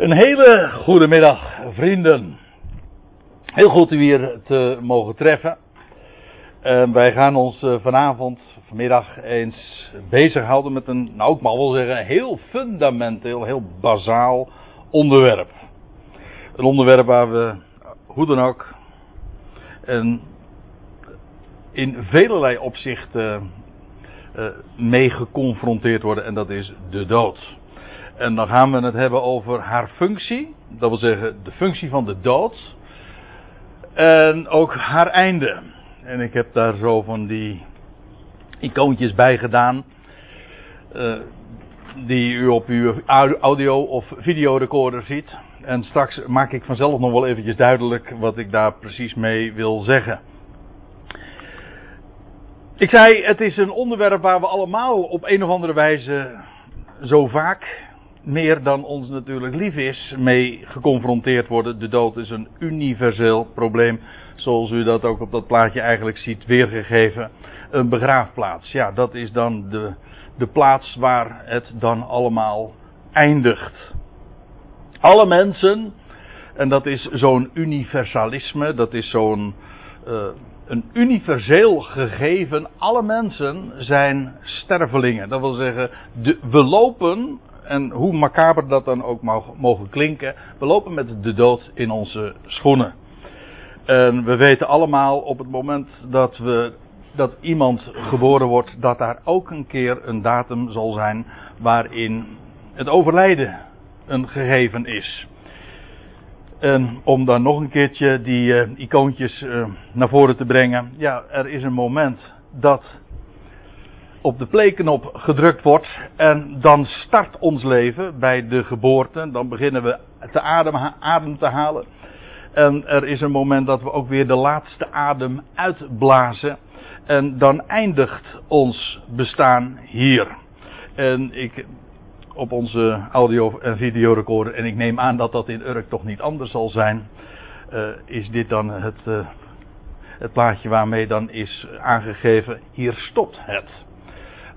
Een hele goede middag, vrienden. Heel goed u hier te mogen treffen. Uh, wij gaan ons uh, vanavond, vanmiddag eens bezighouden met een, nou ik mag wel zeggen, heel fundamenteel, heel bazaal onderwerp. Een onderwerp waar we, hoe dan ook, en in velelei opzichten uh, mee geconfronteerd worden en dat is de dood. En dan gaan we het hebben over haar functie. Dat wil zeggen de functie van de dood. En ook haar einde. En ik heb daar zo van die icoontjes bij gedaan. Uh, die u op uw audio- of videorecorder ziet. En straks maak ik vanzelf nog wel eventjes duidelijk wat ik daar precies mee wil zeggen. Ik zei, het is een onderwerp waar we allemaal op een of andere wijze zo vaak meer dan ons natuurlijk lief is, mee geconfronteerd worden. De dood is een universeel probleem, zoals u dat ook op dat plaatje eigenlijk ziet weergegeven. Een begraafplaats, ja, dat is dan de, de plaats waar het dan allemaal eindigt. Alle mensen, en dat is zo'n universalisme, dat is zo'n uh, een universeel gegeven. Alle mensen zijn stervelingen. Dat wil zeggen, de, we lopen en hoe macaber dat dan ook mogen klinken, we lopen met de dood in onze schoenen. En we weten allemaal op het moment dat, we, dat iemand geboren wordt, dat daar ook een keer een datum zal zijn waarin het overlijden een gegeven is. En om dan nog een keertje die uh, icoontjes uh, naar voren te brengen. Ja, er is een moment dat op de playknop gedrukt wordt en dan start ons leven bij de geboorte. Dan beginnen we te adem, adem te halen. En er is een moment dat we ook weer de laatste adem uitblazen. En dan eindigt ons bestaan hier. En ik, op onze audio- en videorecorder, en ik neem aan dat dat in Urk toch niet anders zal zijn, uh, is dit dan het, uh, het plaatje waarmee dan is aangegeven, hier stopt het.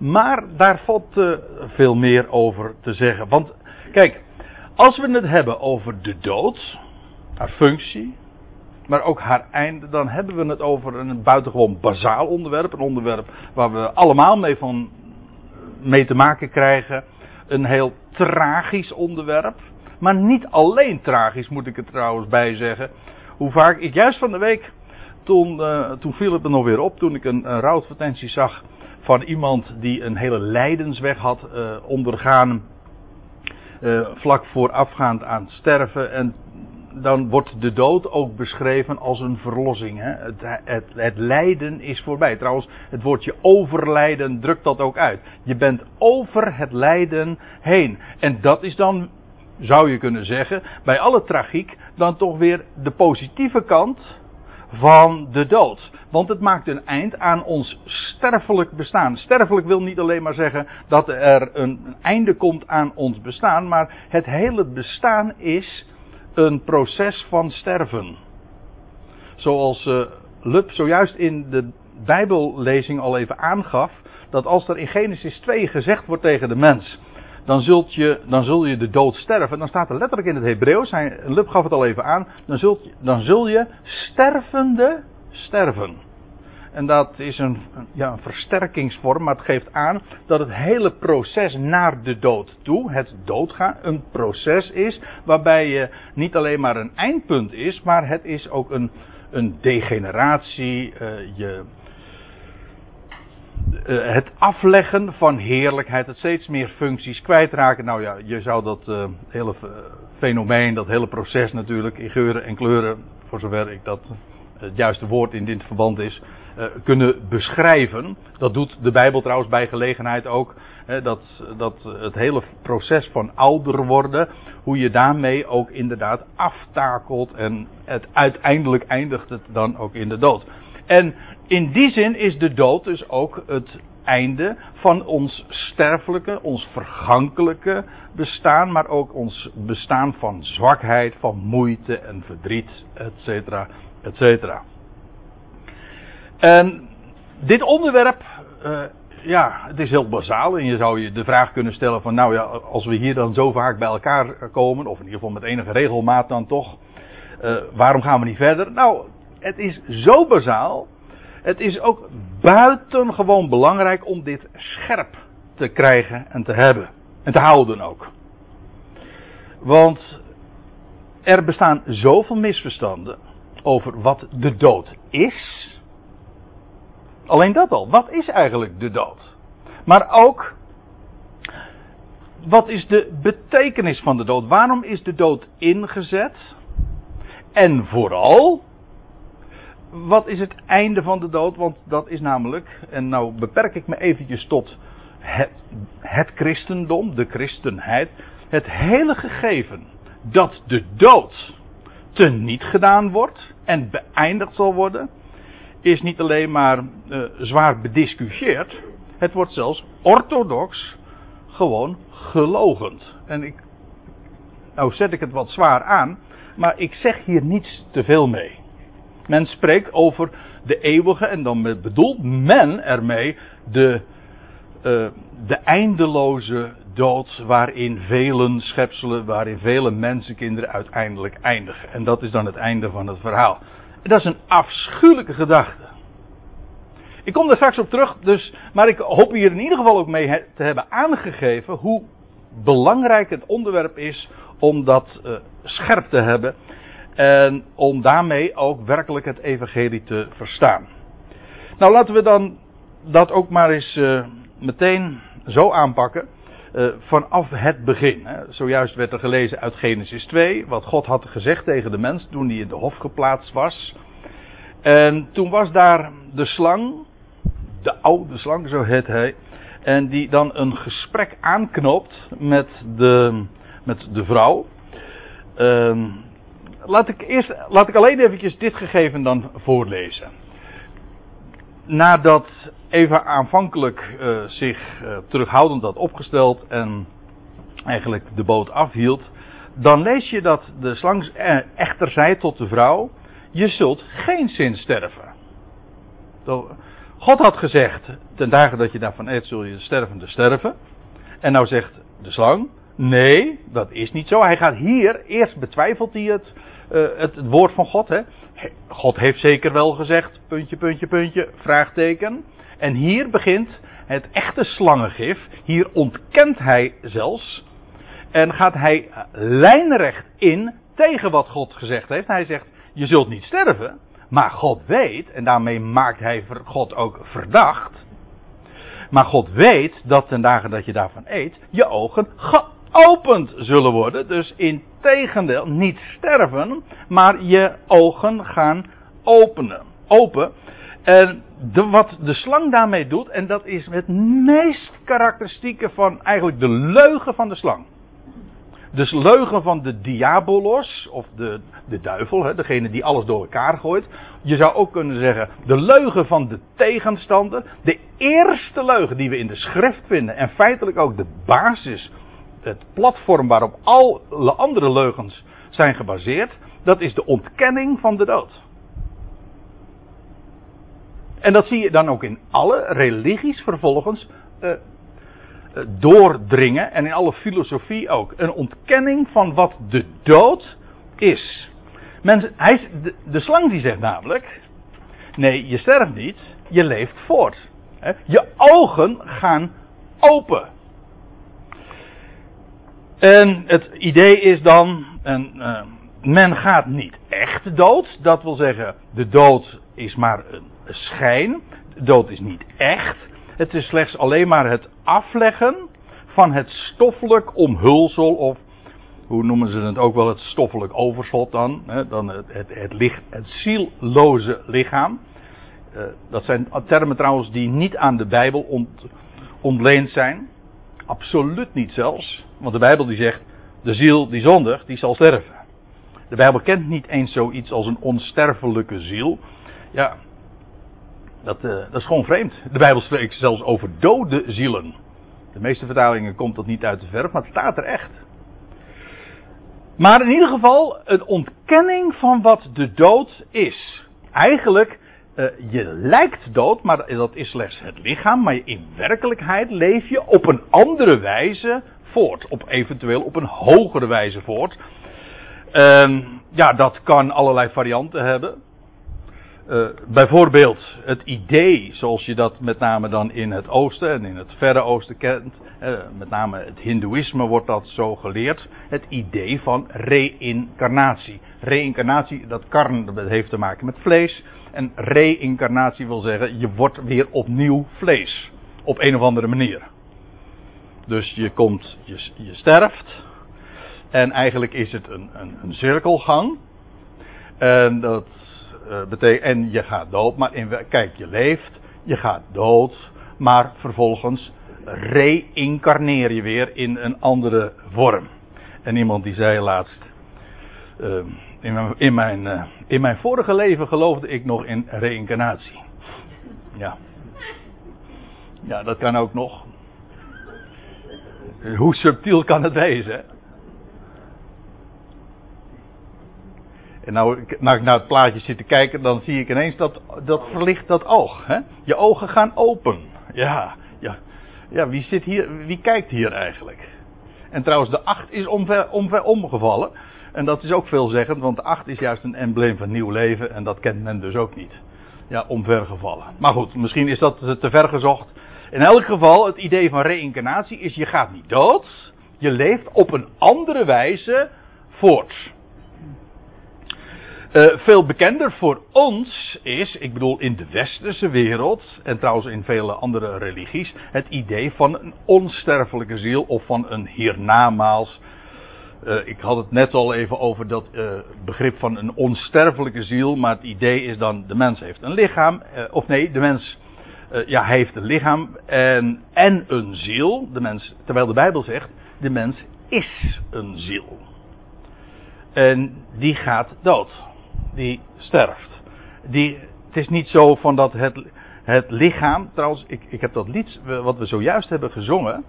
Maar daar valt veel meer over te zeggen. Want kijk, als we het hebben over de dood, haar functie, maar ook haar einde, dan hebben we het over een buitengewoon bazaal onderwerp. Een onderwerp waar we allemaal mee, van, mee te maken krijgen. Een heel tragisch onderwerp. Maar niet alleen tragisch, moet ik er trouwens bij zeggen. Hoe vaak ik juist van de week, toen, uh, toen viel het me nog weer op, toen ik een, een rouwadvertentie zag van iemand die een hele lijdensweg had uh, ondergaan. Uh, vlak voorafgaand aan het sterven. En dan wordt de dood ook beschreven als een verlossing. Hè? Het, het, het, lijden is voorbij. Trouwens, het woordje overlijden drukt dat ook uit. Je bent over het lijden heen. En dat is dan, zou je kunnen zeggen, bij alle tragiek, dan toch weer de positieve kant van de dood. Want het maakt een eind aan ons sterfelijk bestaan. Sterfelijk wil niet alleen maar zeggen dat er een einde komt aan ons bestaan, maar het hele bestaan is een proces van sterven. Zoals uh, Lub zojuist in de Bijbellezing al even aangaf, dat als er in Genesis 2 gezegd wordt tegen de mens, dan, zult je, dan zul je de dood sterven. Dan staat er letterlijk in het Hebreeuws, Lub gaf het al even aan, dan, zult, dan zul je stervende sterven. En dat is een, ja, een versterkingsvorm, maar het geeft aan dat het hele proces naar de dood toe, het doodgaan, een proces is waarbij je niet alleen maar een eindpunt is, maar het is ook een, een degeneratie, uh, je, uh, het afleggen van heerlijkheid, het steeds meer functies kwijtraken. Nou ja, je zou dat uh, hele fenomeen, dat hele proces natuurlijk in geuren en kleuren, voor zover ik dat het juiste woord in dit verband is, kunnen beschrijven. Dat doet de Bijbel trouwens bij gelegenheid ook. Dat, dat het hele proces van ouder worden, hoe je daarmee ook inderdaad aftakelt en het uiteindelijk eindigt het dan ook in de dood. En in die zin is de dood dus ook het einde van ons sterfelijke, ons vergankelijke bestaan, maar ook ons bestaan van zwakheid, van moeite en verdriet, et cetera, et cetera. En dit onderwerp uh, ja, het is heel bazaal. En je zou je de vraag kunnen stellen van, nou ja, als we hier dan zo vaak bij elkaar komen, of in ieder geval met enige regelmaat dan toch, uh, waarom gaan we niet verder? Nou, het is zo bazaal. Het is ook buitengewoon belangrijk om dit scherp te krijgen en te hebben. En te houden ook. Want er bestaan zoveel misverstanden over wat de dood is. Alleen dat al. Wat is eigenlijk de dood? Maar ook, wat is de betekenis van de dood? Waarom is de dood ingezet? En vooral, wat is het einde van de dood? Want dat is namelijk, en nou beperk ik me eventjes tot het, het christendom, de christenheid. Het hele gegeven dat de dood teniet gedaan wordt en beëindigd zal worden, is niet alleen maar uh, zwaar bediscussieerd, het wordt zelfs orthodox gewoon gelogend. En ik, nou zet ik het wat zwaar aan, maar ik zeg hier niets te veel mee. Men spreekt over de eeuwige en dan bedoelt men ermee de, uh, de eindeloze dood waarin vele schepselen, waarin vele mensenkinderen uiteindelijk eindigen. En dat is dan het einde van het verhaal. Dat is een afschuwelijke gedachte. Ik kom daar straks op terug, dus, maar ik hoop hier in ieder geval ook mee te hebben aangegeven hoe belangrijk het onderwerp is om dat uh, scherp te hebben. En om daarmee ook werkelijk het evangelie te verstaan. Nou, laten we dan dat ook maar eens uh, meteen zo aanpakken. Uh, vanaf het begin. Hè. Zojuist werd er gelezen uit Genesis 2, wat God had gezegd tegen de mens toen hij in de hof geplaatst was. En toen was daar de slang, de oude slang, zo heet hij. En die dan een gesprek aanknoopt met de, met de vrouw. Uh, laat, ik eerst, laat ik alleen eventjes dit gegeven dan voorlezen. Nadat Eva aanvankelijk uh, zich uh, terughoudend had opgesteld en eigenlijk de boot afhield, dan lees je dat de slang echter zei tot de vrouw: Je zult geen zin sterven. God had gezegd: Ten dagen dat je daarvan eet, zul je stervende sterven. En nou zegt de slang: Nee, dat is niet zo. Hij gaat hier, eerst betwijfelt hij het, uh, het, het, woord van God. Hè. God heeft zeker wel gezegd, puntje, puntje, puntje, vraagteken. En hier begint het echte slangengif. Hier ontkent hij zelfs. En gaat hij lijnrecht in tegen wat God gezegd heeft. Hij zegt, je zult niet sterven. Maar God weet, en daarmee maakt hij God ook verdacht. Maar God weet dat ten dagen dat je daarvan eet, je ogen geopend zullen worden. Dus in tegendeel, niet sterven, maar je ogen gaan openen. Open. En de, wat de slang daarmee doet, en dat is het meest karakteristieke van eigenlijk de leugen van de slang. Dus leugen van de diabolos, of de, de duivel, hè, degene die alles door elkaar gooit. Je zou ook kunnen zeggen, de leugen van de tegenstander. De eerste leugen die we in de schrift vinden, en feitelijk ook de basis, het platform waarop alle andere leugens zijn gebaseerd, dat is de ontkenning van de dood. En dat zie je dan ook in alle religies vervolgens uh, doordringen. En in alle filosofie ook. Een ontkenning van wat de dood is. Mensen, hij, de, de slang die zegt namelijk. Nee, je sterft niet. Je leeft voort. Je ogen gaan open. En het idee is dan. Uh, men gaat niet echt dood. Dat wil zeggen, de dood is maar een schijn. De dood is niet echt. Het is slechts alleen maar het afleggen van het stoffelijk omhulsel of hoe noemen ze het ook wel het stoffelijk overschot dan, hè, dan het, het, het, het zielloze lichaam. Uh, dat zijn termen trouwens die niet aan de Bijbel ont, ontleend zijn. Absoluut niet zelfs. Want de Bijbel die zegt, de ziel die zondigt, die zal sterven. De Bijbel kent niet eens zoiets als een onsterfelijke ziel. Ja, dat, uh, dat is gewoon vreemd. De Bijbel spreekt zelfs over dode zielen. De meeste vertalingen komt dat niet uit de verf, maar het staat er echt. Maar in ieder geval een ontkenning van wat de dood is. Eigenlijk uh, je lijkt dood, maar dat is slechts het lichaam. Maar in werkelijkheid leef je op een andere wijze voort. Op eventueel op een hogere wijze voort. Uh, ja, dat kan allerlei varianten hebben. Uh, bijvoorbeeld het idee, zoals je dat met name dan in het oosten en in het verre oosten kent. Uh, met name het hindoeïsme wordt dat zo geleerd. Het idee van reïncarnatie. Reïncarnatie, dat karn dat heeft te maken met vlees. En reïncarnatie wil zeggen, je wordt weer opnieuw vlees. Op een of andere manier. Dus je komt, je, je sterft. En eigenlijk is het een, een, een cirkelgang. En dat uh, betekent, en je gaat dood, maar in, kijk, je leeft, je gaat dood, maar vervolgens reïncarneer je weer in een andere vorm. En iemand die zei laatst, uh, in, mijn, uh, in mijn vorige leven geloofde ik nog in reïncarnatie. Ja. Ja, dat kan ook nog. Hoe subtiel kan het wezen? En nou, nou ik naar het plaatje zit te kijken, dan zie ik ineens dat, dat verlicht dat oog. Hè? Je ogen gaan open. Ja, ja. Ja, wie zit hier, wie kijkt hier eigenlijk? En trouwens, de acht is omver omgevallen. En dat is ook veelzeggend, want de acht is juist een embleem van nieuw leven. En dat kent men dus ook niet. Ja, omvergevallen. Maar goed, misschien is dat te ver gezocht. In elk geval, het idee van reïncarnatie is: je gaat niet dood. Je leeft op een andere wijze voort. Uh, veel bekender voor ons is, ik bedoel in de westerse wereld en trouwens in vele andere religies, het idee van een onsterfelijke ziel of van een hiernamaals. Uh, ik had het net al even over dat uh, begrip van een onsterfelijke ziel, maar het idee is dan de mens heeft een lichaam, of nee, de mens ja, heeft een lichaam en, en een ziel. De mens, terwijl de Bijbel zegt, de mens is een ziel. En die gaat dood die sterft. Die, het is niet zo van dat het, het lichaam. Trouwens, ik, ik heb dat lied wat we zojuist hebben gezongen.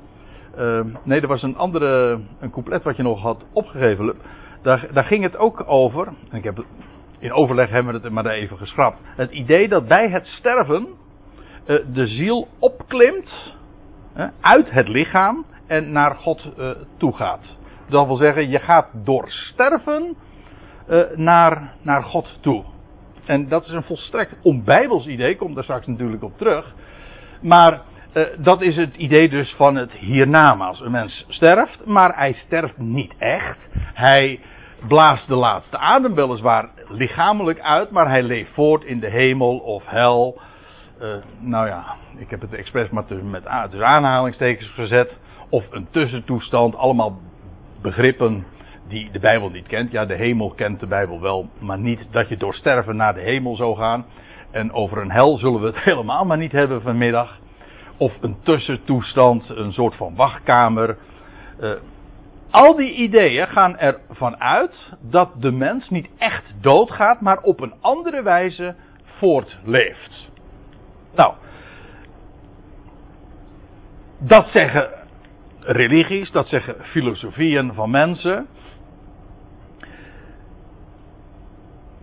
Uh, nee, er was een andere een couplet wat je nog had opgegeven. Daar, daar ging het ook over. En ik heb, in overleg hebben we het maar even geschrapt. Het idee dat bij het sterven uh, de ziel opklimt uit het lichaam en naar God uh, toe gaat. Dat wil zeggen, je gaat door sterven uh, naar, naar God toe. En dat is een volstrekt onbijbels idee, kom daar straks natuurlijk op terug. Maar uh, dat is het idee dus van het hiernamaals. Een mens sterft, maar hij sterft niet echt. Hij blaast de laatste adem weliswaar lichamelijk uit, maar hij leeft voort in de hemel of hel. Uh, nou ja, ik heb het expres maar met dus aanhalingstekens gezet. Of een tussentoestand, allemaal begrippen die de Bijbel niet kent. Ja, de hemel kent de Bijbel wel, maar niet dat je door sterven naar de hemel zou gaan. En over een hel zullen we het helemaal maar niet hebben vanmiddag. Of een tussentoestand, een soort van wachtkamer. Uh, al die ideeën gaan ervan uit dat de mens niet echt doodgaat, maar op een andere wijze voortleeft. Nou, dat zeggen religies, dat zeggen filosofieën van mensen.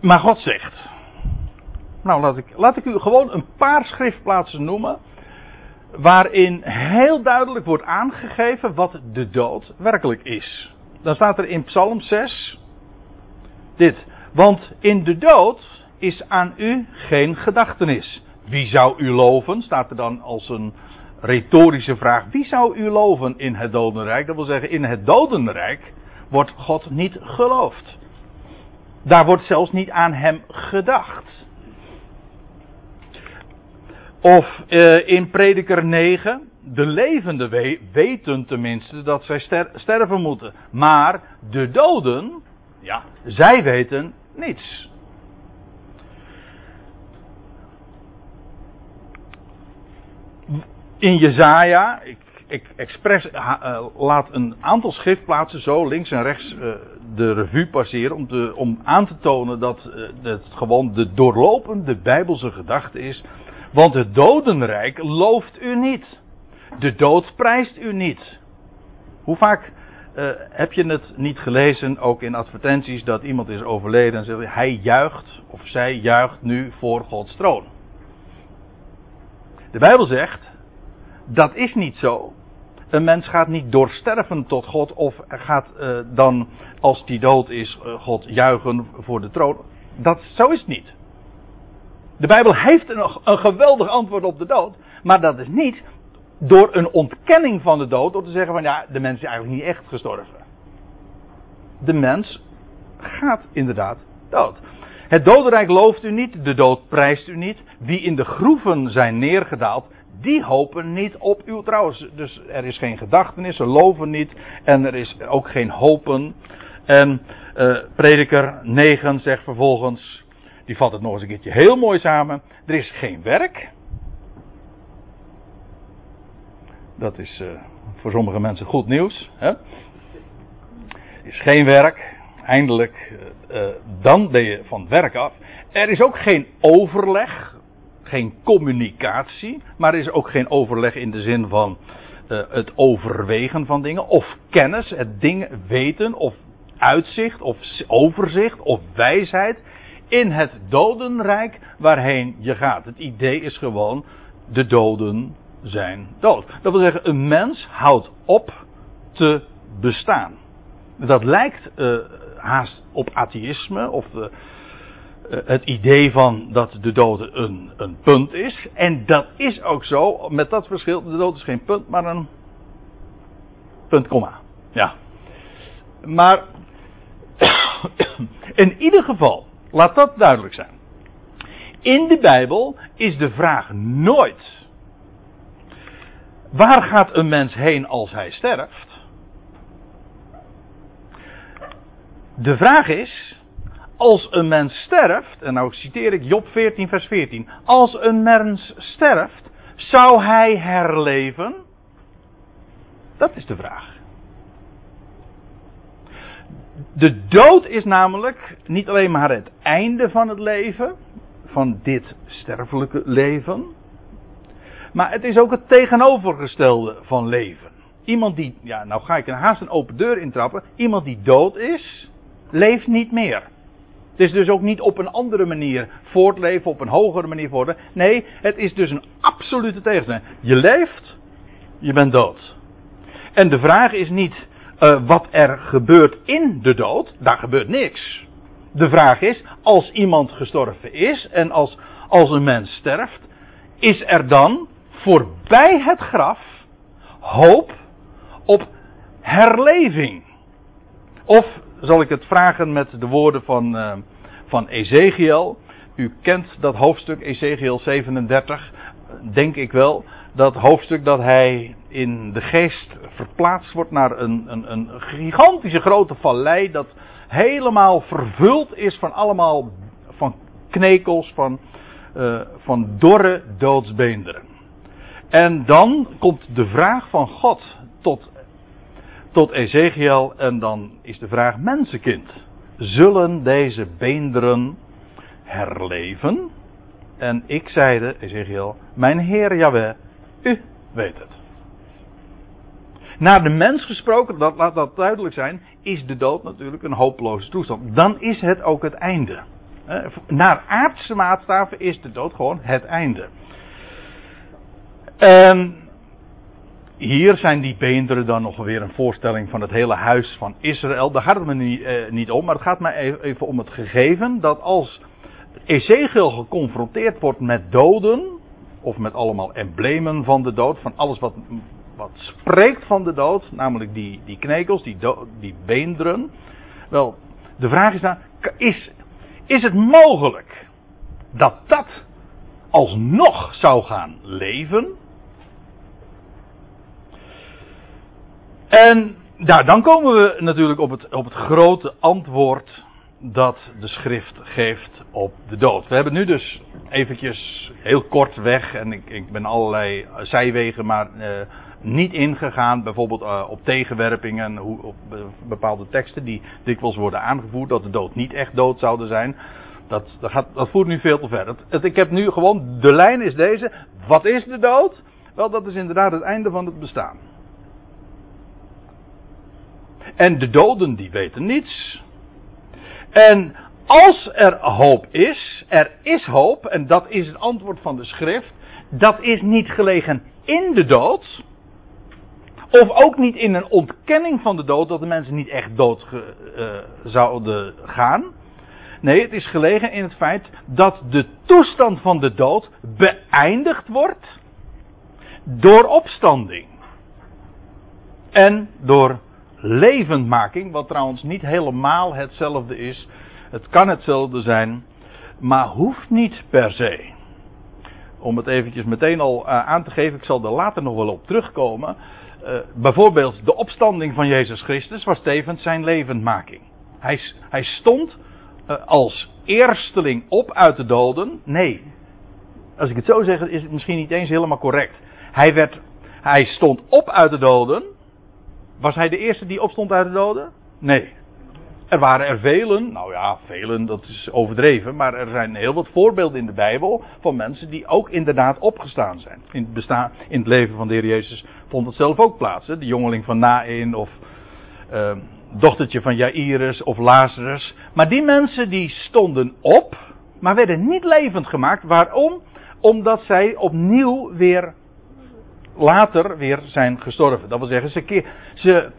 Maar God zegt. Nou, laat ik, laat ik u gewoon een paar schriftplaatsen noemen. Waarin heel duidelijk wordt aangegeven wat de dood werkelijk is. Dan staat er in Psalm 6 dit. Want in de dood is aan u geen gedachtenis. Wie zou u loven? Staat er dan als een retorische vraag. Wie zou u loven in het dodenrijk? Dat wil zeggen, in het dodenrijk wordt God niet geloofd. Daar wordt zelfs niet aan hem gedacht. Of uh, in Prediker 9, de levenden we weten tenminste dat zij ster sterven moeten. Maar de doden, ja, zij weten niets. In Jezaja, ik ik expres uh, laat een aantal schriftplaatsen zo links en rechts uh, de revue passeren om, te, om aan te tonen dat het gewoon de doorlopende bijbelse gedachte is. Want het dodenrijk looft u niet. De dood prijst u niet. Hoe vaak heb je het niet gelezen, ook in advertenties, dat iemand is overleden en zegt hij juicht of zij juicht nu voor Gods troon. De Bijbel zegt, dat is niet zo. Een mens gaat niet door sterven tot God of gaat uh, dan, als die dood is, uh, God juichen voor de troon. Dat, zo is het niet. De Bijbel heeft een, een geweldig antwoord op de dood. Maar dat is niet door een ontkenning van de dood, door te zeggen van ja, de mens is eigenlijk niet echt gestorven. De mens gaat inderdaad dood. Het dodenrijk looft u niet, de dood prijst u niet. Wie in de groeven zijn neergedaald, die hopen niet op uw trouw. Dus er is geen gedachtenis, ze loven niet en er is ook geen hopen. En uh, prediker 9 zegt vervolgens, die vat het nog eens een keertje heel mooi samen. Er is geen werk. Dat is uh, voor sommige mensen goed nieuws. Hè? Er is geen werk. Eindelijk, uh, dan ben je van het werk af. Er is ook geen overleg geen communicatie, maar er is ook geen overleg in de zin van het overwegen van dingen, of kennis, het dingen weten, of uitzicht, of overzicht, of wijsheid in het dodenrijk waarheen je gaat. Het idee is gewoon, de doden zijn dood. Dat wil zeggen, een mens houdt op te bestaan. Dat lijkt uh, haast op atheïsme of uh, eh, het idee van dat de dood een, een punt is. En dat is ook zo, met dat verschil, de dood is geen punt, maar een punt, komma. Ja. Maar in ieder geval, laat dat duidelijk zijn. In de Bijbel is de vraag nooit: waar gaat een mens heen als hij sterft? De vraag is: als een mens sterft, en nou citeer ik Job 14, vers 14. Als een mens sterft, zou hij herleven? Dat is de vraag. De dood is namelijk niet alleen maar het einde van het leven, van dit sterfelijke leven, maar het is ook het tegenovergestelde van leven. Iemand die, ja, nou ga ik een haast een open deur intrappen. Iemand die dood is, leeft niet meer. Het is dus ook niet op een andere manier voortleven, op een hogere manier voortleven. Nee, het is dus een absolute tegenstelling. Je leeft, je bent dood. En de vraag is niet uh, wat er gebeurt in de dood. Daar gebeurt niks. De vraag is, als iemand gestorven is en als, als een mens sterft, is er dan voorbij het graf hoop op herleving? Of zal ik het vragen met de woorden van, uh, van Ezekiel. U kent dat hoofdstuk Ezekiel 37, denk ik wel. Dat hoofdstuk dat hij in de geest verplaatst wordt naar een, een, een gigantische grote vallei. Dat helemaal vervuld is van allemaal van knekels, van, uh, van dorre doodsbeenderen. En dan komt de vraag van God tot tot Ezekiel en dan is de vraag mensenkind. Zullen deze beenderen herleven? En ik zeide, Ezekiel, mijn Heer Jahweh, u weet het. Naar de mens gesproken, dat, laat dat duidelijk zijn, is de dood natuurlijk een hopeloze toestand. Dan is het ook het einde. Naar aardse maatstaven is de dood gewoon het einde. En hier zijn die beenderen dan nog weer een voorstelling van het hele huis van Israël. Daar gaat het me niet, eh, niet om, maar het gaat mij even om het gegeven dat als Ezekiel geconfronteerd wordt met doden, of met allemaal emblemen van de dood, van alles wat, wat spreekt van de dood, namelijk die, die knekels, die, die beenderen. Wel, de vraag is dan, is, is het mogelijk dat dat alsnog zou gaan leven? En nou, dan komen we natuurlijk op het, op het grote antwoord dat de schrift geeft op de dood. We hebben nu dus eventjes heel kort weg en ik, ik ben allerlei zijwegen maar uh, niet ingegaan. Bijvoorbeeld uh, op tegenwerpingen, hoe, op bepaalde teksten die dikwijls worden aangevoerd dat de dood niet echt dood zouden zijn. Dat, dat, gaat, dat voert nu veel te ver. Ik heb nu gewoon, de lijn is deze. Wat is de dood? Wel, dat is inderdaad het einde van het bestaan. En de doden die weten niets. En als er hoop is, er is hoop, en dat is het antwoord van de schrift. dat is niet gelegen in de dood. Of ook niet in een ontkenning van de dood, dat de mensen niet echt dood uh, zouden gaan. Nee, het is gelegen in het feit dat de toestand van de dood beëindigd wordt door opstanding. En door levendmaking, wat trouwens niet helemaal hetzelfde is. Het kan hetzelfde zijn, maar hoeft niet per se. Om het eventjes meteen al uh, aan te geven, ik zal er later nog wel op terugkomen. Uh, bijvoorbeeld de opstanding van Jezus Christus was tevens zijn levendmaking. Hij, hij stond uh, als eersteling op uit de doden. Nee, als ik het zo zeg, is het misschien niet eens helemaal correct. Hij, werd, hij stond op uit de doden. Was hij de eerste die opstond uit de doden? Nee. Er waren er velen, nou ja, velen, dat is overdreven, maar er zijn heel wat voorbeelden in de Bijbel van mensen die ook inderdaad opgestaan zijn. In het, in het leven van de Heer Jezus vond het zelf ook plaats. De jongeling van Nain of uh, dochtertje van Jairus of Lazarus. Maar die mensen die stonden op, maar werden niet levend gemaakt. Waarom? Omdat zij opnieuw weer later weer zijn gestorven. Dat wil zeggen, ze, keer, ze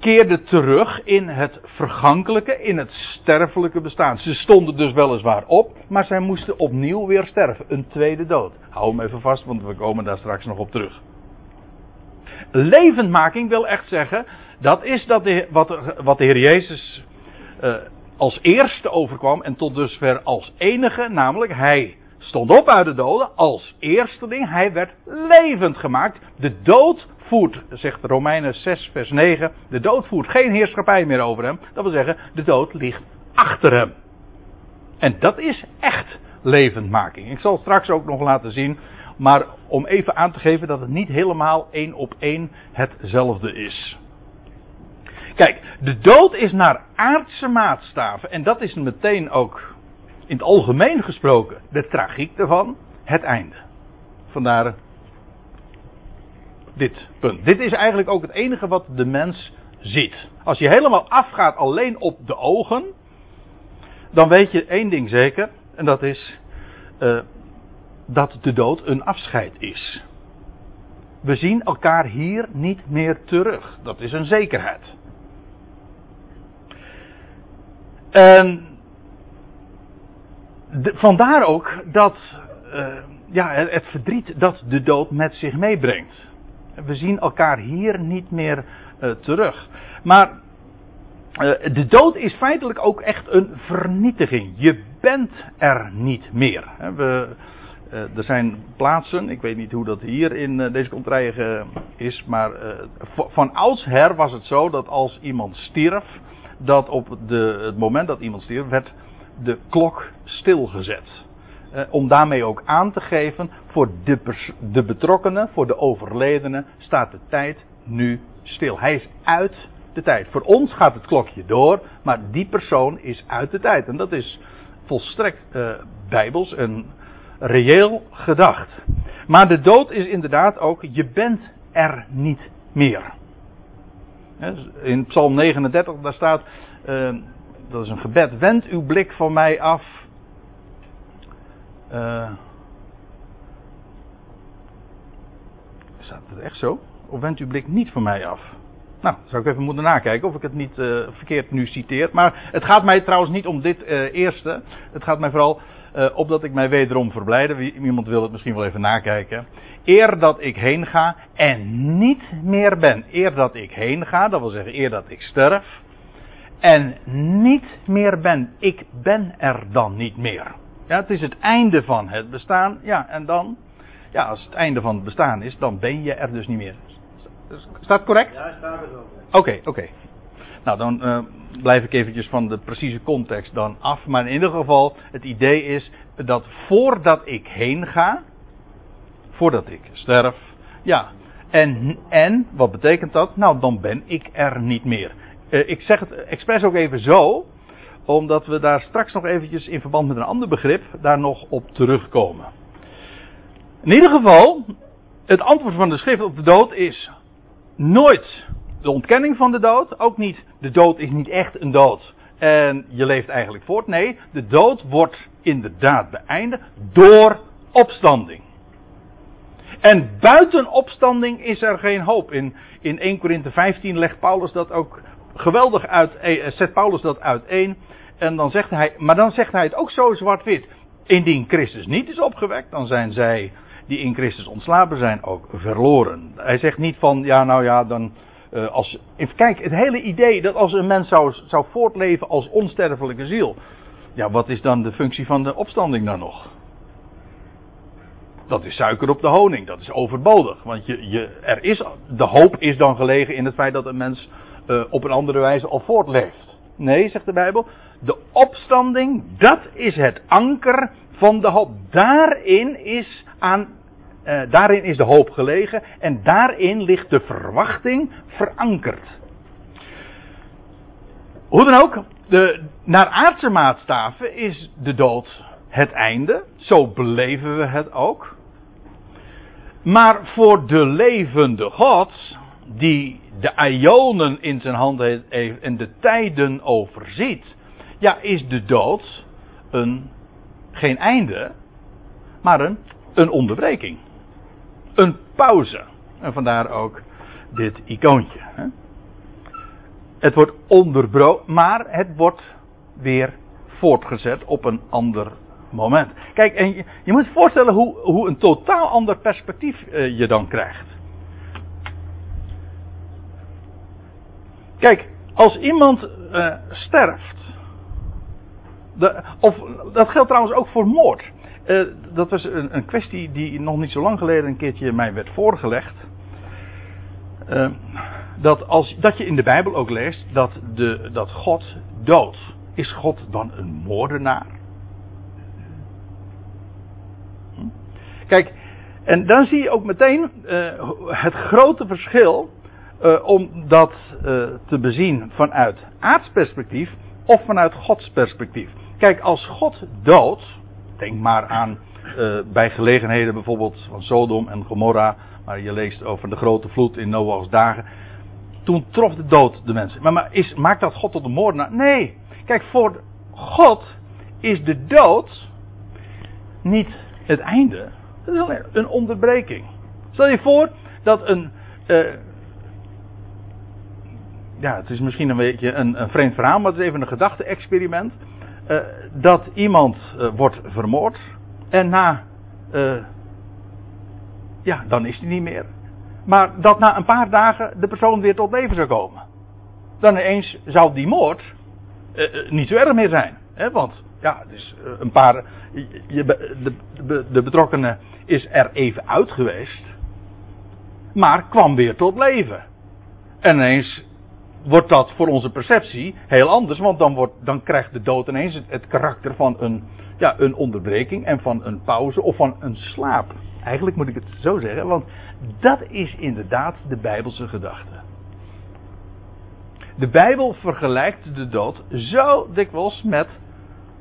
keerden terug in het vergankelijke, in het sterfelijke bestaan. Ze stonden dus weliswaar op, maar zij moesten opnieuw weer sterven. Een tweede dood. Hou hem even vast, want we komen daar straks nog op terug. Levendmaking wil echt zeggen, dat is dat de, wat, wat de Heer Jezus uh, als eerste overkwam en tot dusver als enige, namelijk hij stond op uit de doden als eerste ding. Hij werd levend gemaakt. De dood voert, zegt Romeinen 6 vers 9, de dood voert geen heerschappij meer over hem. Dat wil zeggen, de dood ligt achter hem. En dat is echt levendmaking. Ik zal straks ook nog laten zien, maar om even aan te geven dat het niet helemaal één op één hetzelfde is. Kijk, de dood is naar aardse maatstaven en dat is meteen ook in het algemeen gesproken de tragiek ervan, het einde. Vandaar dit punt. Dit is eigenlijk ook het enige wat de mens ziet. Als je helemaal afgaat alleen op de ogen, dan weet je één ding zeker, en dat is uh, dat de dood een afscheid is. We zien elkaar hier niet meer terug. Dat is een zekerheid. En vandaar ook dat uh, ja, het verdriet dat de dood met zich meebrengt. We zien elkaar hier niet meer uh, terug. Maar uh, de dood is feitelijk ook echt een vernietiging. Je bent er niet meer. We, er zijn plaatsen, ik weet niet hoe dat hier in deze contraille is, maar van oudsher was het zo dat als iemand stierf, dat op de, het moment dat iemand stierf, werd de klok stilgezet. Eh, om daarmee ook aan te geven, voor de, de betrokkenen, voor de overledenen, staat de tijd nu stil. Hij is uit de tijd. Voor ons gaat het klokje door, maar die persoon is uit de tijd. En dat is volstrekt bijbels en reëel gedacht. Maar de dood is inderdaad ook, je bent er niet meer. In Psalm 39, daar staat, uh, dat is een gebed. Wend uw blik van mij af. Uh, staat het echt zo? Of wend uw blik niet van mij af? Nou, zou ik even moeten nakijken of ik het niet uh, verkeerd nu citeer. Maar het gaat mij trouwens niet om dit eerste. Het gaat mij vooral uh, opdat ik mij wederom verblijde. Wie, iemand wil het misschien wel even nakijken. Eer dat ik heen ga en niet meer ben. Eer dat ik heen ga, dat wil zeggen eer dat ik sterf en niet meer ben. Ik ben er dan niet meer. Ja, het is het einde van het bestaan. Ja, en dan, ja, als het einde van het bestaan is, dan ben je er dus niet meer. Staat correct? Ja, staat er ook. Oké, okay, oké. Okay. Nou, dan uh, blijf ik eventjes van de precieze context dan af. Maar in ieder geval, het idee is dat voordat ik heen ga, voordat ik sterf, ja. En, en, wat betekent dat? Nou, dan ben ik er niet meer. Uh, ik zeg het expres ook even zo, omdat we daar straks nog eventjes in verband met een ander begrip daar nog op terugkomen. In ieder geval, het antwoord van de schrift op de dood is nooit de ontkenning van de dood, ook niet de dood is niet echt een dood en je leeft eigenlijk voort. Nee, de dood wordt inderdaad beëindigd door opstanding. En buiten opstanding is er geen hoop. In, in 1 Korinthe 15 legt Paulus dat ook geweldig uit, eh, zet Paulus dat uiteen. En dan zegt hij, maar dan zegt hij het ook zo zwart-wit. Indien Christus niet is opgewekt, dan zijn zij die in Christus ontslapen zijn ook verloren. Hij zegt niet van, ja nou ja, dan uh, als, kijk, het hele idee dat als een mens zou, zou voortleven als onsterfelijke ziel. Ja, wat is dan de functie van de opstanding dan nog? Dat is suiker op de honing, dat is overbodig. Want je, je, er is, de hoop is dan gelegen in het feit dat een mens uh, op een andere wijze al voortleeft. Nee, zegt de Bijbel, de opstanding, dat is het anker van de hoop. Daarin is, aan, uh, daarin is de hoop gelegen en daarin ligt de verwachting verankerd. Hoe dan ook, de, naar aardse maatstaven is de dood het einde. Zo beleven we het ook. Maar voor de levende God, die de ionen in zijn handen heeft en de tijden overziet, ja, is de dood een, geen einde, maar een, een onderbreking. Een pauze. En vandaar ook dit icoontje. Hè? Het wordt onderbroken, maar het wordt weer voortgezet op een ander moment. Kijk, en je, moet je voorstellen hoe, hoe een totaal ander perspectief uh, je dan krijgt. Kijk, als iemand uh, sterft. De, of dat geldt trouwens ook voor moord. Uh, dat was een, een, kwestie die nog niet zo lang geleden een keertje mij werd voorgelegd. Uh, dat, als, dat je in de Bijbel ook leest dat, de, dat God doodt. Is God dan een moordenaar? Hm? Kijk, en dan zie je ook meteen het grote verschil om dat te bezien vanuit aards perspectief of vanuit Gods perspectief. Kijk, als God doodt, denk maar aan uh, bij gelegenheden bijvoorbeeld van Sodom en Gomorra, waar je leest over de grote vloed in Noach's dagen. Toen trof de dood de mensen. Maar, maar is, maakt dat God tot een moordenaar? Nee. Kijk, voor God is de dood niet het einde. Het is alleen een onderbreking. Stel je voor dat een, ja, het is misschien een beetje een, een vreemd verhaal, maar het is even een gedachte-experiment. Uh, dat iemand uh, wordt vermoord en na, uh, ja, dan is hij niet meer. Maar dat na een paar dagen de persoon weer tot leven zou komen. Dan ineens zou die moord niet zo erg meer zijn. Hè? Want ja, is een paar. Je, de, de, de betrokkenen is er even uit geweest. Maar kwam weer tot leven. En ineens wordt dat voor onze perceptie heel anders. Want dan, wordt, dan krijgt de dood ineens het, karakter van een, ja, een onderbreking en van een pauze of van een slaap. Eigenlijk moet ik het zo zeggen, want dat is inderdaad de Bijbelse gedachte. De Bijbel vergelijkt de dood zo dikwijls met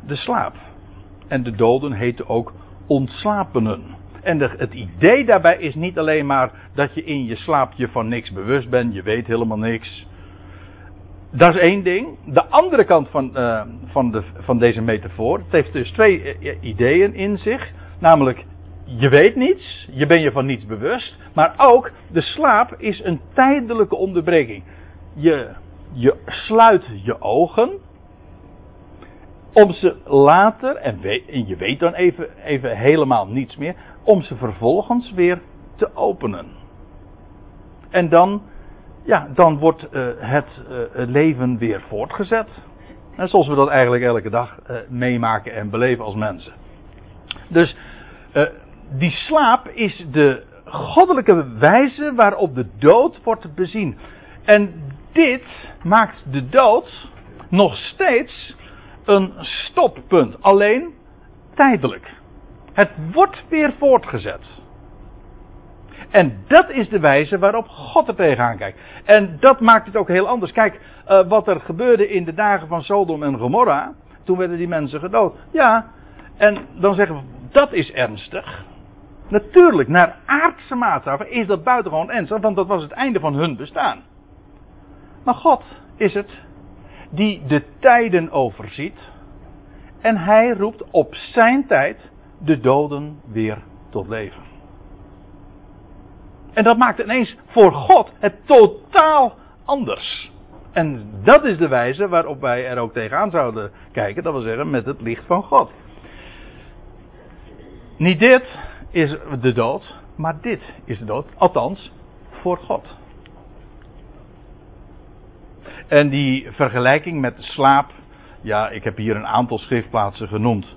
de slaap. En de doden heten ook ontslapenen. En het idee daarbij is niet alleen maar dat je in je slaap je van niks bewust bent, je weet helemaal niks. Dat is één ding. De andere kant van, uh, van, de, van deze metafoor. Het heeft dus twee uh, ideeën in zich. Namelijk, je weet niets. Je bent je van niets bewust. Maar ook, de slaap is een tijdelijke onderbreking. Je, je sluit je ogen. Om ze later, en, en je weet dan even, even helemaal niets meer. Om ze vervolgens weer te openen. En dan ja, dan wordt uh, het uh, leven weer voortgezet. Zoals we dat eigenlijk elke dag uh, meemaken en beleven als mensen. Dus die slaap is de goddelijke wijze waarop de dood wordt bezien. En dit maakt de dood nog steeds een stoppunt. Alleen tijdelijk. Het wordt weer voortgezet. En dat is de wijze waarop God er tegenaan kijkt. En dat maakt het ook heel anders. Kijk, uh, wat er gebeurde in de dagen van Sodom en Gomorra. Toen werden die mensen gedood. Ja, en dan zeggen we, dat is ernstig. Natuurlijk, naar aardse maatstaven is dat buitengewoon ernstig, want dat was het einde van hun bestaan. Maar God is het die de tijden overziet. En hij roept op zijn tijd de doden weer tot leven. En dat maakt ineens voor God het totaal anders. En dat is de wijze waarop wij er ook tegenaan zouden kijken. Dat wil zeggen met het licht van God. Niet dit is de dood, maar dit is de dood. Althans, voor God. En die vergelijking met slaap. Ja, ik heb hier een aantal schriftplaatsen genoemd.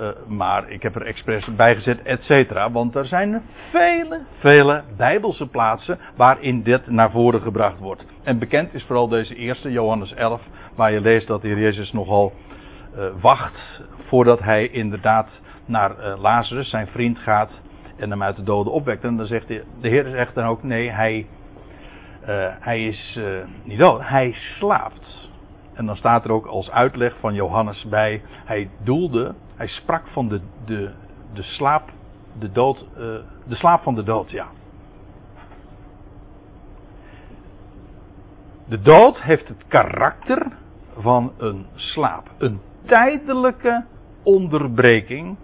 Uh, maar ik heb er expres bij gezet, et cetera. Want er zijn vele, vele bijbelse plaatsen waarin dit naar voren gebracht wordt. En bekend is vooral deze eerste, Johannes 11, waar je leest dat de Heer Jezus nogal uh, wacht voordat hij inderdaad naar uh, Lazarus, zijn vriend, gaat en hem uit de doden opwekt. En dan zegt de, de Heer zegt dan ook, nee, hij, hij is niet dood, hij slaapt. En dan staat er ook als uitleg van Johannes bij, hij doelde hij sprak van de, de, de slaap, de dood, uh, de slaap van de dood, ja. De dood heeft het karakter van een slaap. Een tijdelijke onderbreking.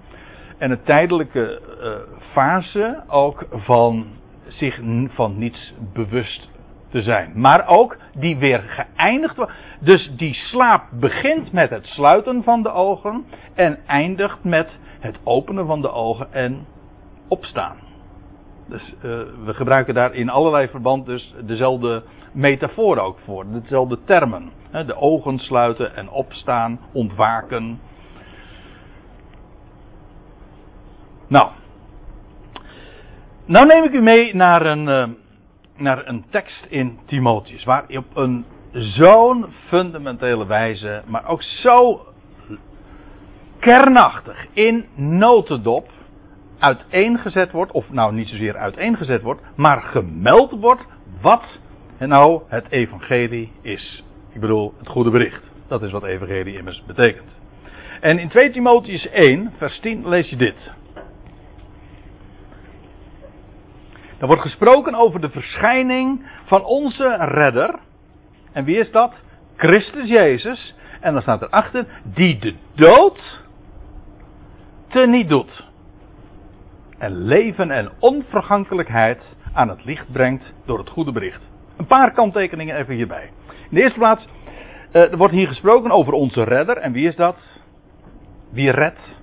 En een tijdelijke uh, fase ook van zich van niets bewust te zijn. Maar ook die weer geëindigd wordt. Dus die slaap begint met het sluiten van de ogen en eindigt met het openen van de ogen en opstaan. Dus uh, we gebruiken daar in allerlei verband dus dezelfde metafoor ook voor, dezelfde termen. De ogen sluiten en opstaan, ontwaken. Nou, nou neem ik u mee naar een, uh, naar een tekst in Timotheus, waar op een zo'n fundamentele wijze, maar ook zo kernachtig in notendop uiteengezet wordt, of nou niet zozeer uiteengezet wordt, maar gemeld wordt wat nou het evangelie is. Ik bedoel, het goede bericht. Dat is wat evangelie immers betekent. En in 2 Timotheus 1, vers 10 lees je dit. Er wordt gesproken over de verschijning van onze redder. En wie is dat? Christus Jezus. En dan staat erachter, die de dood te niet doet. En leven en onvergankelijkheid aan het licht brengt door het goede bericht. Een paar kanttekeningen even hierbij. In de eerste plaats, uh, er wordt hier gesproken over onze redder. En wie is dat? Wie redt?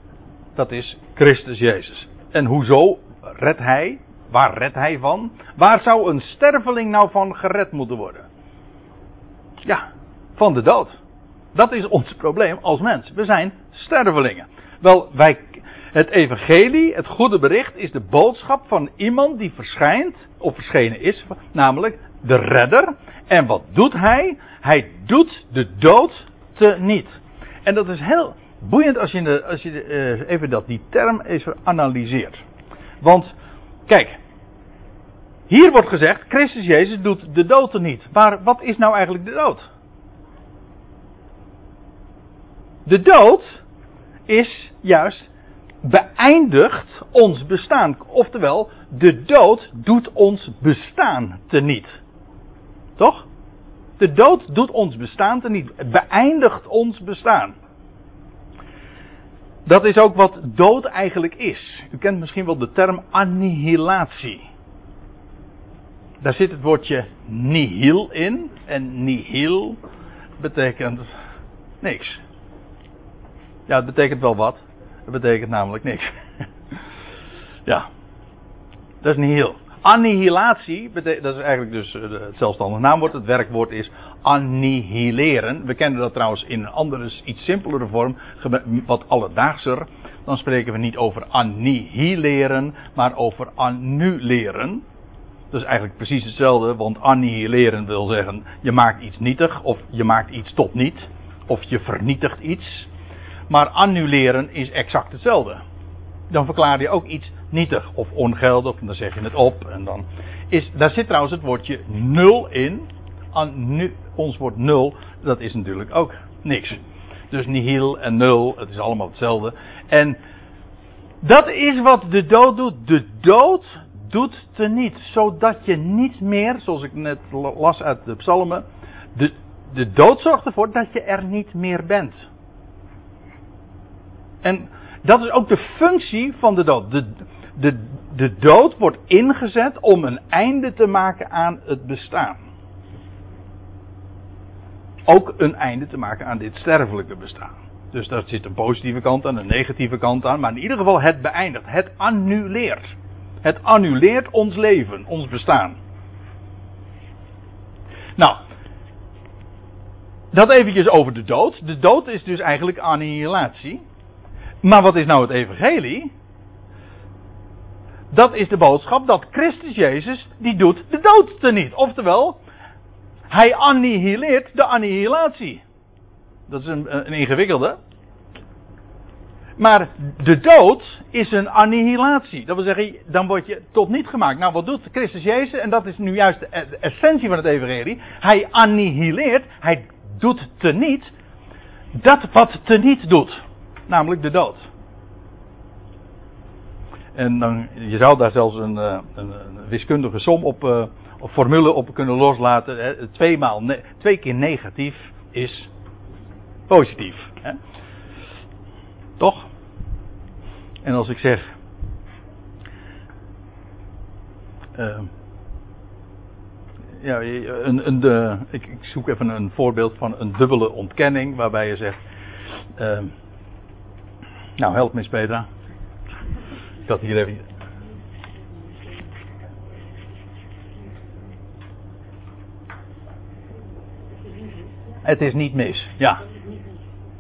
Dat is Christus Jezus. En hoezo redt hij? Waar redt hij van? Waar zou een sterveling nou van gered moeten worden? Ja, van de dood. Dat is ons probleem als mens. We zijn stervelingen. Wel, wij, het evangelie, het goede bericht, is de boodschap van iemand die verschijnt, of verschenen is, namelijk de redder. En wat doet hij? Hij doet de dood te niet. En dat is heel boeiend als je, als je de, uh, even dat, die term even analyseert. Want Kijk, hier wordt gezegd, Christus Jezus doet de dood er niet. Maar wat is nou eigenlijk de dood? De dood is juist beëindigt ons bestaan. Oftewel, de dood doet ons bestaan teniet. Toch? De dood doet ons bestaan teniet. Beëindigt ons bestaan. Dat is ook wat dood eigenlijk is. U kent misschien wel de term annihilatie. Daar zit het woordje nihil in. En nihil betekent niks. Ja, het betekent wel wat. Het betekent namelijk niks. ja. Dat is nihil. Annihilatie, dat is eigenlijk dus eh, het zelfstandig naamwoord. Het werkwoord is annihileren. We kennen dat trouwens in een andere, iets simpelere vorm, wat alledaagser. Dan spreken we niet over annihileren, maar over annuleren. Dat is eigenlijk precies hetzelfde, want annihileren wil zeggen je maakt iets nietig of je maakt iets tot niet. Of je vernietigt iets. Maar annuleren is exact hetzelfde. Dan verklaar je ook iets nietig of ongeldig, en dan zeg je het op. En dan is, daar zit trouwens het woordje nul in. nu, ons woord nul, dat is natuurlijk ook niks. Dus nihil en nul, het is allemaal hetzelfde. En dat is wat de dood doet. De dood doet niet, zodat je niet meer, zoals ik net las uit de psalmen, de, de dood zorgt ervoor dat je er niet meer bent. En dat is ook de functie van de dood. De, de, de dood wordt ingezet om een einde te maken aan het bestaan. Ook een einde te maken aan dit sterfelijke bestaan. Dus daar zit een positieve kant aan, een negatieve kant aan. Maar in ieder geval het beëindigt. Het annuleert. Het annuleert ons leven, ons bestaan. Nou, dat eventjes over de dood. De dood is dus eigenlijk annihilatie. Maar wat is nou het evangelie? Dat is de boodschap dat Christus Jezus, die doet de dood teniet. Oftewel, hij annihileert de annihilatie. Dat is een, een ingewikkelde. Maar de dood is een annihilatie. Dat wil zeggen, dan word je tot niet gemaakt. Nou, wat doet Christus Jezus? En dat is nu juist de essentie van het evangelie. Hij annihileert, hij doet teniet dat wat teniet doet. Namelijk de dood. En dan, je zou daar zelfs een, eh, wiskundige som op, of formule op kunnen loslaten. Twee, maal twee keer negatief is positief. Hè. Toch? En als ik zeg. Uh, ja, een, een, de, ik, ik, zoek even een voorbeeld van een dubbele ontkenning. Waarbij je zegt. Uh, nou, help me eens, Petra. Had hier even. Het is niet mis, ja.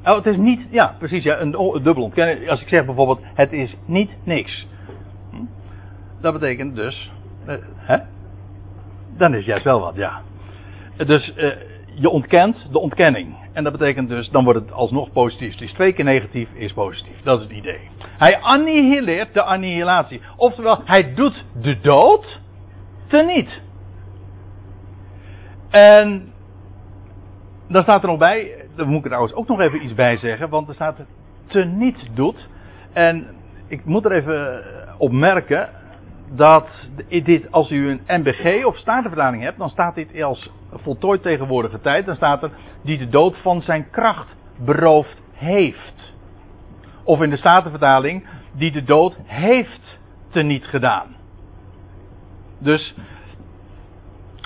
Oh, het is niet, ja, precies, ja, een, dubbel ontkenning. Als ik zeg bijvoorbeeld, het is niet niks. Hm? Dat betekent dus, uh, hè? Dan is juist wel wat, ja. Dus uh, je ontkent de ontkenning. En dat betekent dus, dan wordt het alsnog positief. Dus twee keer negatief is positief. Dat is het idee. Hij annihileert de annihilatie. Oftewel, hij doet de dood teniet. En dan staat er nog bij, daar moet ik er trouwens ook nog even iets bij zeggen, want er staat teniet doet. En ik moet er even op merken dat dit, als u een MBG of statenvertaling hebt, dan staat dit als voltooid tegenwoordige tijd. Dan staat er die de dood van zijn kracht beroofd heeft. Of in de statenvertaling die de dood heeft teniet gedaan. Dus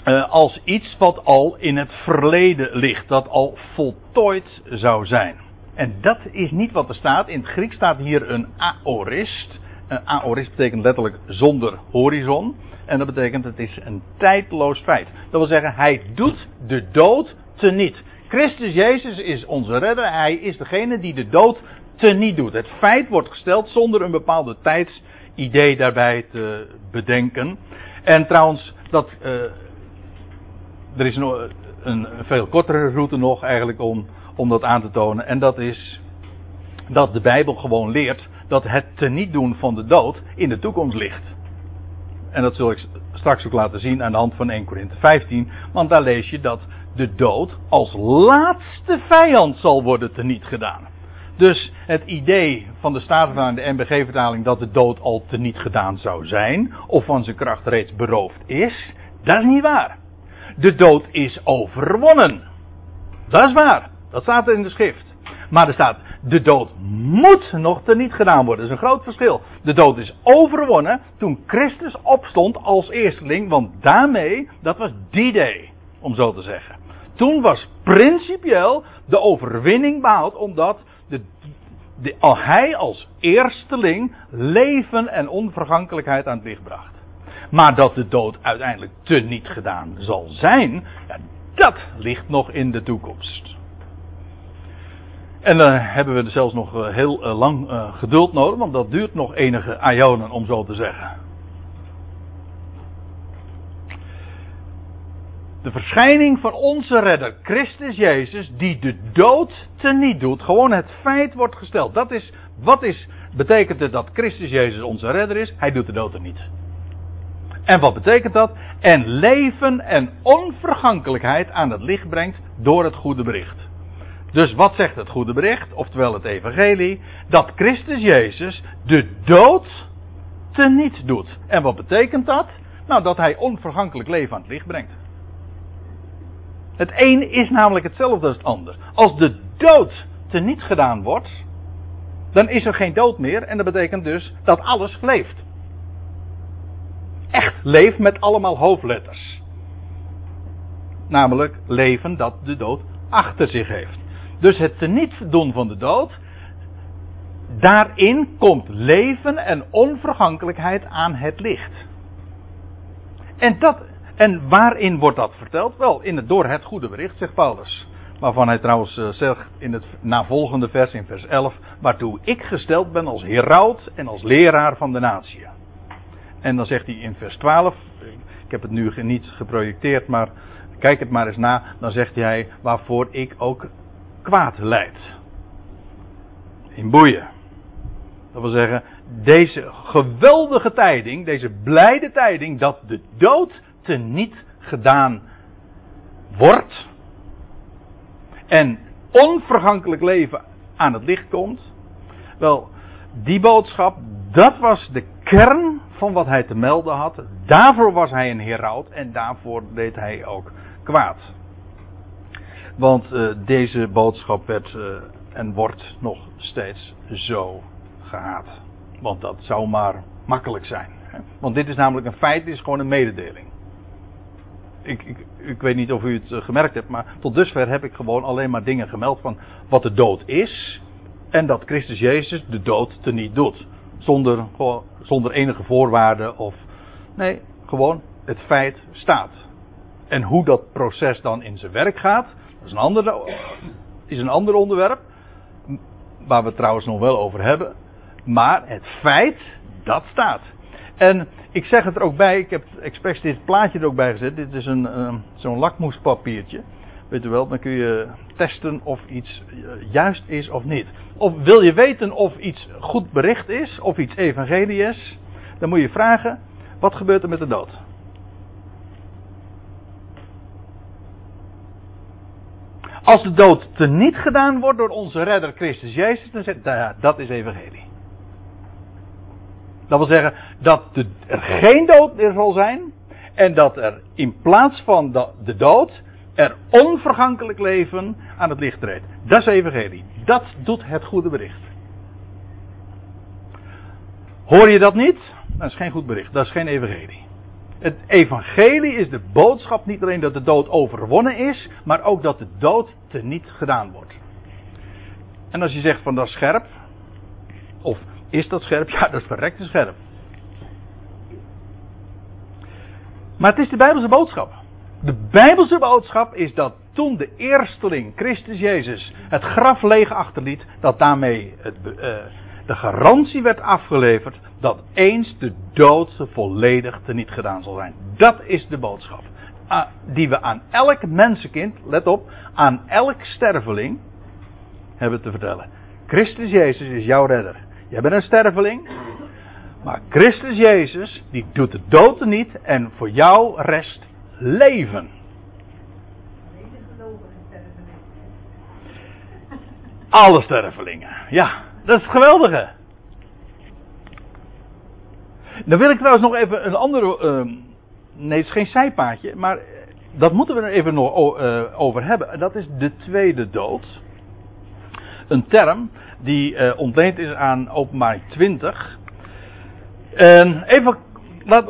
uh, als iets wat al in het verleden ligt, dat al voltooid zou zijn. En dat is niet wat er staat. In het Grieks staat hier een aorist. Aorist betekent letterlijk zonder horizon. En dat betekent het is een tijdloos feit. Dat wil zeggen, hij doet de dood teniet. Christus Jezus is onze redder. Hij is degene die de dood teniet doet. Het feit wordt gesteld zonder een bepaalde tijdsidee daarbij te bedenken. En trouwens, dat, uh, er is een, een, veel kortere route nog eigenlijk om, om dat aan te tonen. En dat is dat de Bijbel gewoon leert dat het teniet doen van de dood in de toekomst ligt. En dat zul ik straks ook laten zien aan de hand van 1 Korinthe 15. Want daar lees je dat de dood als laatste vijand zal worden teniet gedaan. Dus het idee van de Statenvertaling, de NBG-vertaling, dat de dood al teniet gedaan zou zijn, of van zijn kracht reeds beroofd is, dat is niet waar. De dood is overwonnen. Dat is waar. Dat staat er in de schrift. Maar er staat, de dood moet nog teniet gedaan worden. Dat is een groot verschil. De dood is overwonnen toen Christus opstond als eersteling, want daarmee, dat was die day, om zo te zeggen. Toen was principieel de overwinning behaald, omdat de, hij als eersteling leven en onvergankelijkheid aan het licht bracht. Maar dat de dood uiteindelijk te niet gedaan zal zijn, dat ligt nog in de toekomst. En dan hebben we er zelfs nog eh, heel eh, lang geduld nodig, want dat duurt nog enige ionen om zo te zeggen. De verschijning van onze redder, Christus Jezus, die de dood teniet doet. Gewoon het feit wordt gesteld. Dat is, wat is, betekent het dat Christus Jezus onze redder is? Hij doet de dood er niet. En wat betekent dat? En leven en onvergankelijkheid aan het licht brengt door het goede bericht. Dus wat zegt het goede bericht, oftewel het evangelie? Dat Christus Jezus de dood teniet doet. En wat betekent dat? Nou, dat hij onvergankelijk leven aan het licht brengt. Het een is namelijk hetzelfde als het ander. Als de dood teniet gedaan wordt, dan is er geen dood meer en dat betekent dus dat alles leeft. Leef met allemaal hoofdletters. Namelijk leven dat de dood achter zich heeft. Dus het teniet doen van de dood. Daarin komt leven en onvergankelijkheid aan het licht. En, dat, en waarin wordt dat verteld? Wel, in het, door het goede bericht, zegt Paulus. Waarvan hij trouwens uh, zegt in het navolgende vers, in vers 11. Waartoe ik gesteld ben als heraut en als leraar van de natie. En dan zegt hij in vers 12. Ik heb het nu niet geprojecteerd, maar kijk het maar eens na. Dan zegt hij waarvoor ik ook kwaad leid. In boeien. Dat wil zeggen, deze geweldige tijding, deze blijde tijding dat de dood teniet gedaan wordt en onvergankelijk leven aan het licht komt. Wel, die boodschap, dat was de kern van wat hij te melden had. Daarvoor was hij een heraut en daarvoor deed hij ook kwaad. Want uh, deze boodschap werd uh, en wordt nog steeds zo gehaat. Want dat zou maar makkelijk zijn. Hè? Want dit is namelijk een feit, dit is gewoon een mededeling. Ik, ik, ik, weet niet of u het eh, gemerkt hebt, maar tot dusver heb ik gewoon alleen maar dingen gemeld van wat de dood is. En dat Christus Jezus de dood teniet doet. Zonder, zonder enige voorwaarden of. Nee, gewoon het feit staat. En hoe dat proces dan in zijn werk gaat, dat is een ander, is een ander onderwerp. Waar we het trouwens nog wel over hebben. Maar het feit, dat staat. En ik zeg het er ook bij, ik heb expres dit plaatje er ook bij gezet. Dit is een, uh, zo'n lakmoespapiertje. Weet u wel, dan kun je testen of iets eh, juist is of niet. Of wil je weten of iets goed bericht is, of iets evangelie is, dan moet je vragen, wat gebeurt er met de dood? Als de dood teniet gedaan wordt door onze redder Christus Jezus, dan zegt ja, dat is evangelie. Dat wil zeggen dat er geen dood meer zal zijn. En dat er in plaats van de dood er onvergankelijk leven aan het licht treedt. Dat is evangelie. Dat doet het goede bericht. Hoor je dat niet? Dat is geen goed bericht. Dat is geen evangelie. Het evangelie is de boodschap niet alleen dat de dood overwonnen is, maar ook dat de dood teniet gedaan wordt. En als je zegt van dat is scherp, of is dat scherp? Ja, dat is verrekte scherp. Maar het is de Bijbelse boodschap. De Bijbelse boodschap is dat toen de eersteling, Christus Jezus, het graf leeg achterliet, dat daarmee het, uh, de garantie werd afgeleverd dat eens de dood volledig teniet gedaan zal zijn. Dat is de boodschap. Uh, die we aan elk mensenkind, let op, aan elk sterveling hebben te vertellen. Christus Jezus is jouw redder. Jij bent een sterveling. Maar Christus Jezus, die doet de dood niet en voor jou rest leven. Alle stervelingen. Ja, dat is het geweldige. Dan wil ik trouwens nog even een andere. Uh, nee, het is geen zijpaadje, maar dat moeten we er even nog uh, over hebben. Dat is de tweede dood. Een term die uh, ontleend is aan openbaring 20. En even,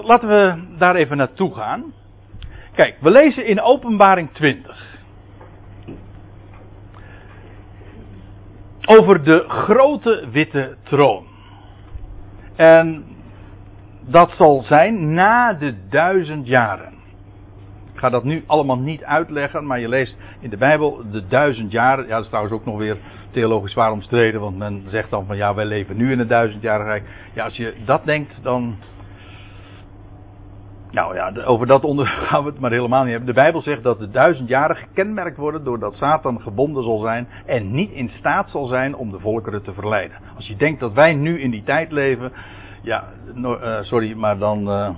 laten we daar even naartoe gaan. Kijk, we lezen in openbaring 20. Over de grote witte troon. En dat zal zijn na de duizend jaren. Ik ga dat nu allemaal niet uitleggen, maar je leest in de Bijbel de duizend jaren. Ja, dat is trouwens ook nog weer theologisch zwaar omstreden, want men zegt dan van ja, wij leven nu in het duizendjarige rijk. Ja, als je dat denkt, dan. Nou ja, over dat onderwerp gaan we het maar helemaal niet hebben. De Bijbel zegt dat de duizend jaren gekenmerkt worden doordat Satan gebonden zal zijn en niet in staat zal zijn om de volkeren te verleiden. Als je denkt dat wij nu in die tijd leven, ja, uh, sorry, maar dan. Uh,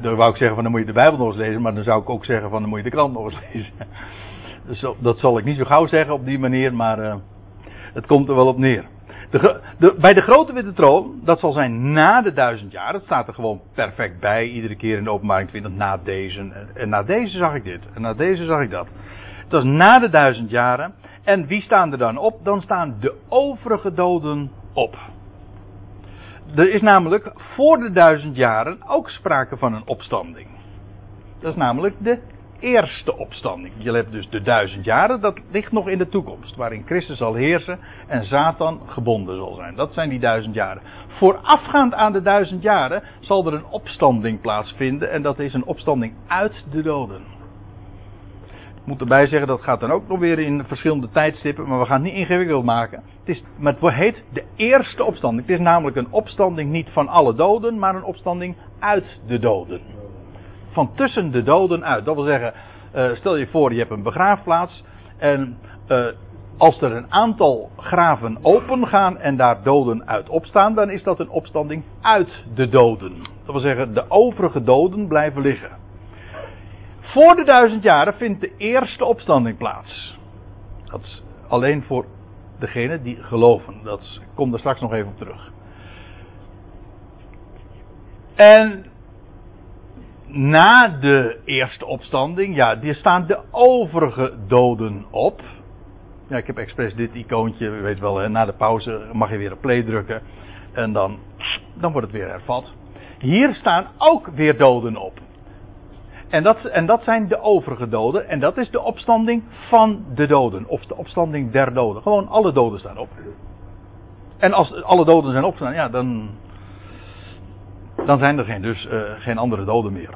dan wou ik zeggen van dan moet je de Bijbel nog eens lezen, maar dan zou ik ook zeggen van dan moet je de krant nog eens lezen. Dat zal ik niet zo gauw zeggen op die manier, maar uh, het komt er wel op neer. De, bij de grote witte troon, dat zal zijn na de duizend jaar. Dat staat er gewoon perfect bij, iedere keer in de openbaring 20, na deze. En na deze zag ik dit, en na deze zag ik dat. Het was na de duizend jaren. En wie staan er dan op? Dan staan de overige doden op. er is namelijk voor de duizend jaren ook sprake van een opstanding. Dat is namelijk de eerste opstanding. Je hebt dus de duizend jaren, dat ligt nog in de toekomst. Waarin Christus zal heersen en Satan gebonden zal zijn. Dat zijn die duizend jaren. Voorafgaand aan de duizend jaren zal er een opstanding plaatsvinden. En dat is een opstanding uit de doden. Ik moet erbij zeggen, dat gaat dan ook nog weer in verschillende tijdstippen. Maar we gaan het niet ingewikkeld maken. Het, is, maar het heet de eerste opstanding. Het is namelijk een opstanding niet van alle doden, maar een opstanding uit de doden van tussen de doden uit. Dat wil zeggen, uh, stel je voor je hebt een begraafplaats en uh, als er een aantal graven open gaan en daar doden uit opstaan, dan is dat een opstanding uit de doden. Dat wil zeggen, de overige doden blijven liggen. Voor de duizend jaren vindt de eerste opstanding plaats. Dat is alleen voor degenen die geloven. Dat komt er straks nog even op terug. En na de eerste opstanding, ja, die staan de overige doden op. Ja, ik heb expres dit icoontje, weet wel, hè, na de pauze mag je weer een play drukken. En dan, dan wordt het weer hervat. Hier staan ook weer doden op. En dat, en dat zijn de overige doden. En dat is de opstanding van de doden. Of de opstanding der doden. Gewoon alle doden staan op. En als alle doden zijn opgestaan, ja, dan, dan zijn er geen, dus uh, geen andere doden meer.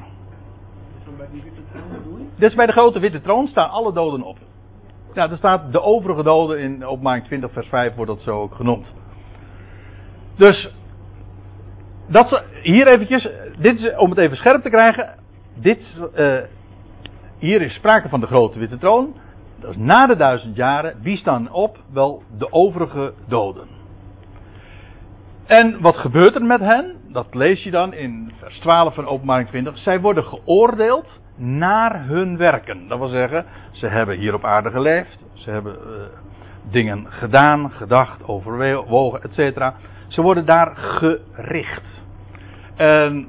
Dus bij de grote witte troon staan alle doden op. Ja, er staat de overige doden in openbaring 20 vers 5 wordt dat zo ook genoemd. Dus, dat, hier eventjes, dit is om het even scherp te krijgen. Dit, uh, hier is sprake van de grote witte troon. Dat is na de duizend jaren. Wie staan op? Wel, de overige doden. En wat gebeurt er met hen? Dat lees je dan in vers 12 van openbaring 20. Zij worden geoordeeld naar hun werken. Dat wil zeggen, ze hebben hier op aarde geleefd. Ze hebben uh, dingen gedaan, gedacht, overwogen, etc. Ze worden daar gericht. En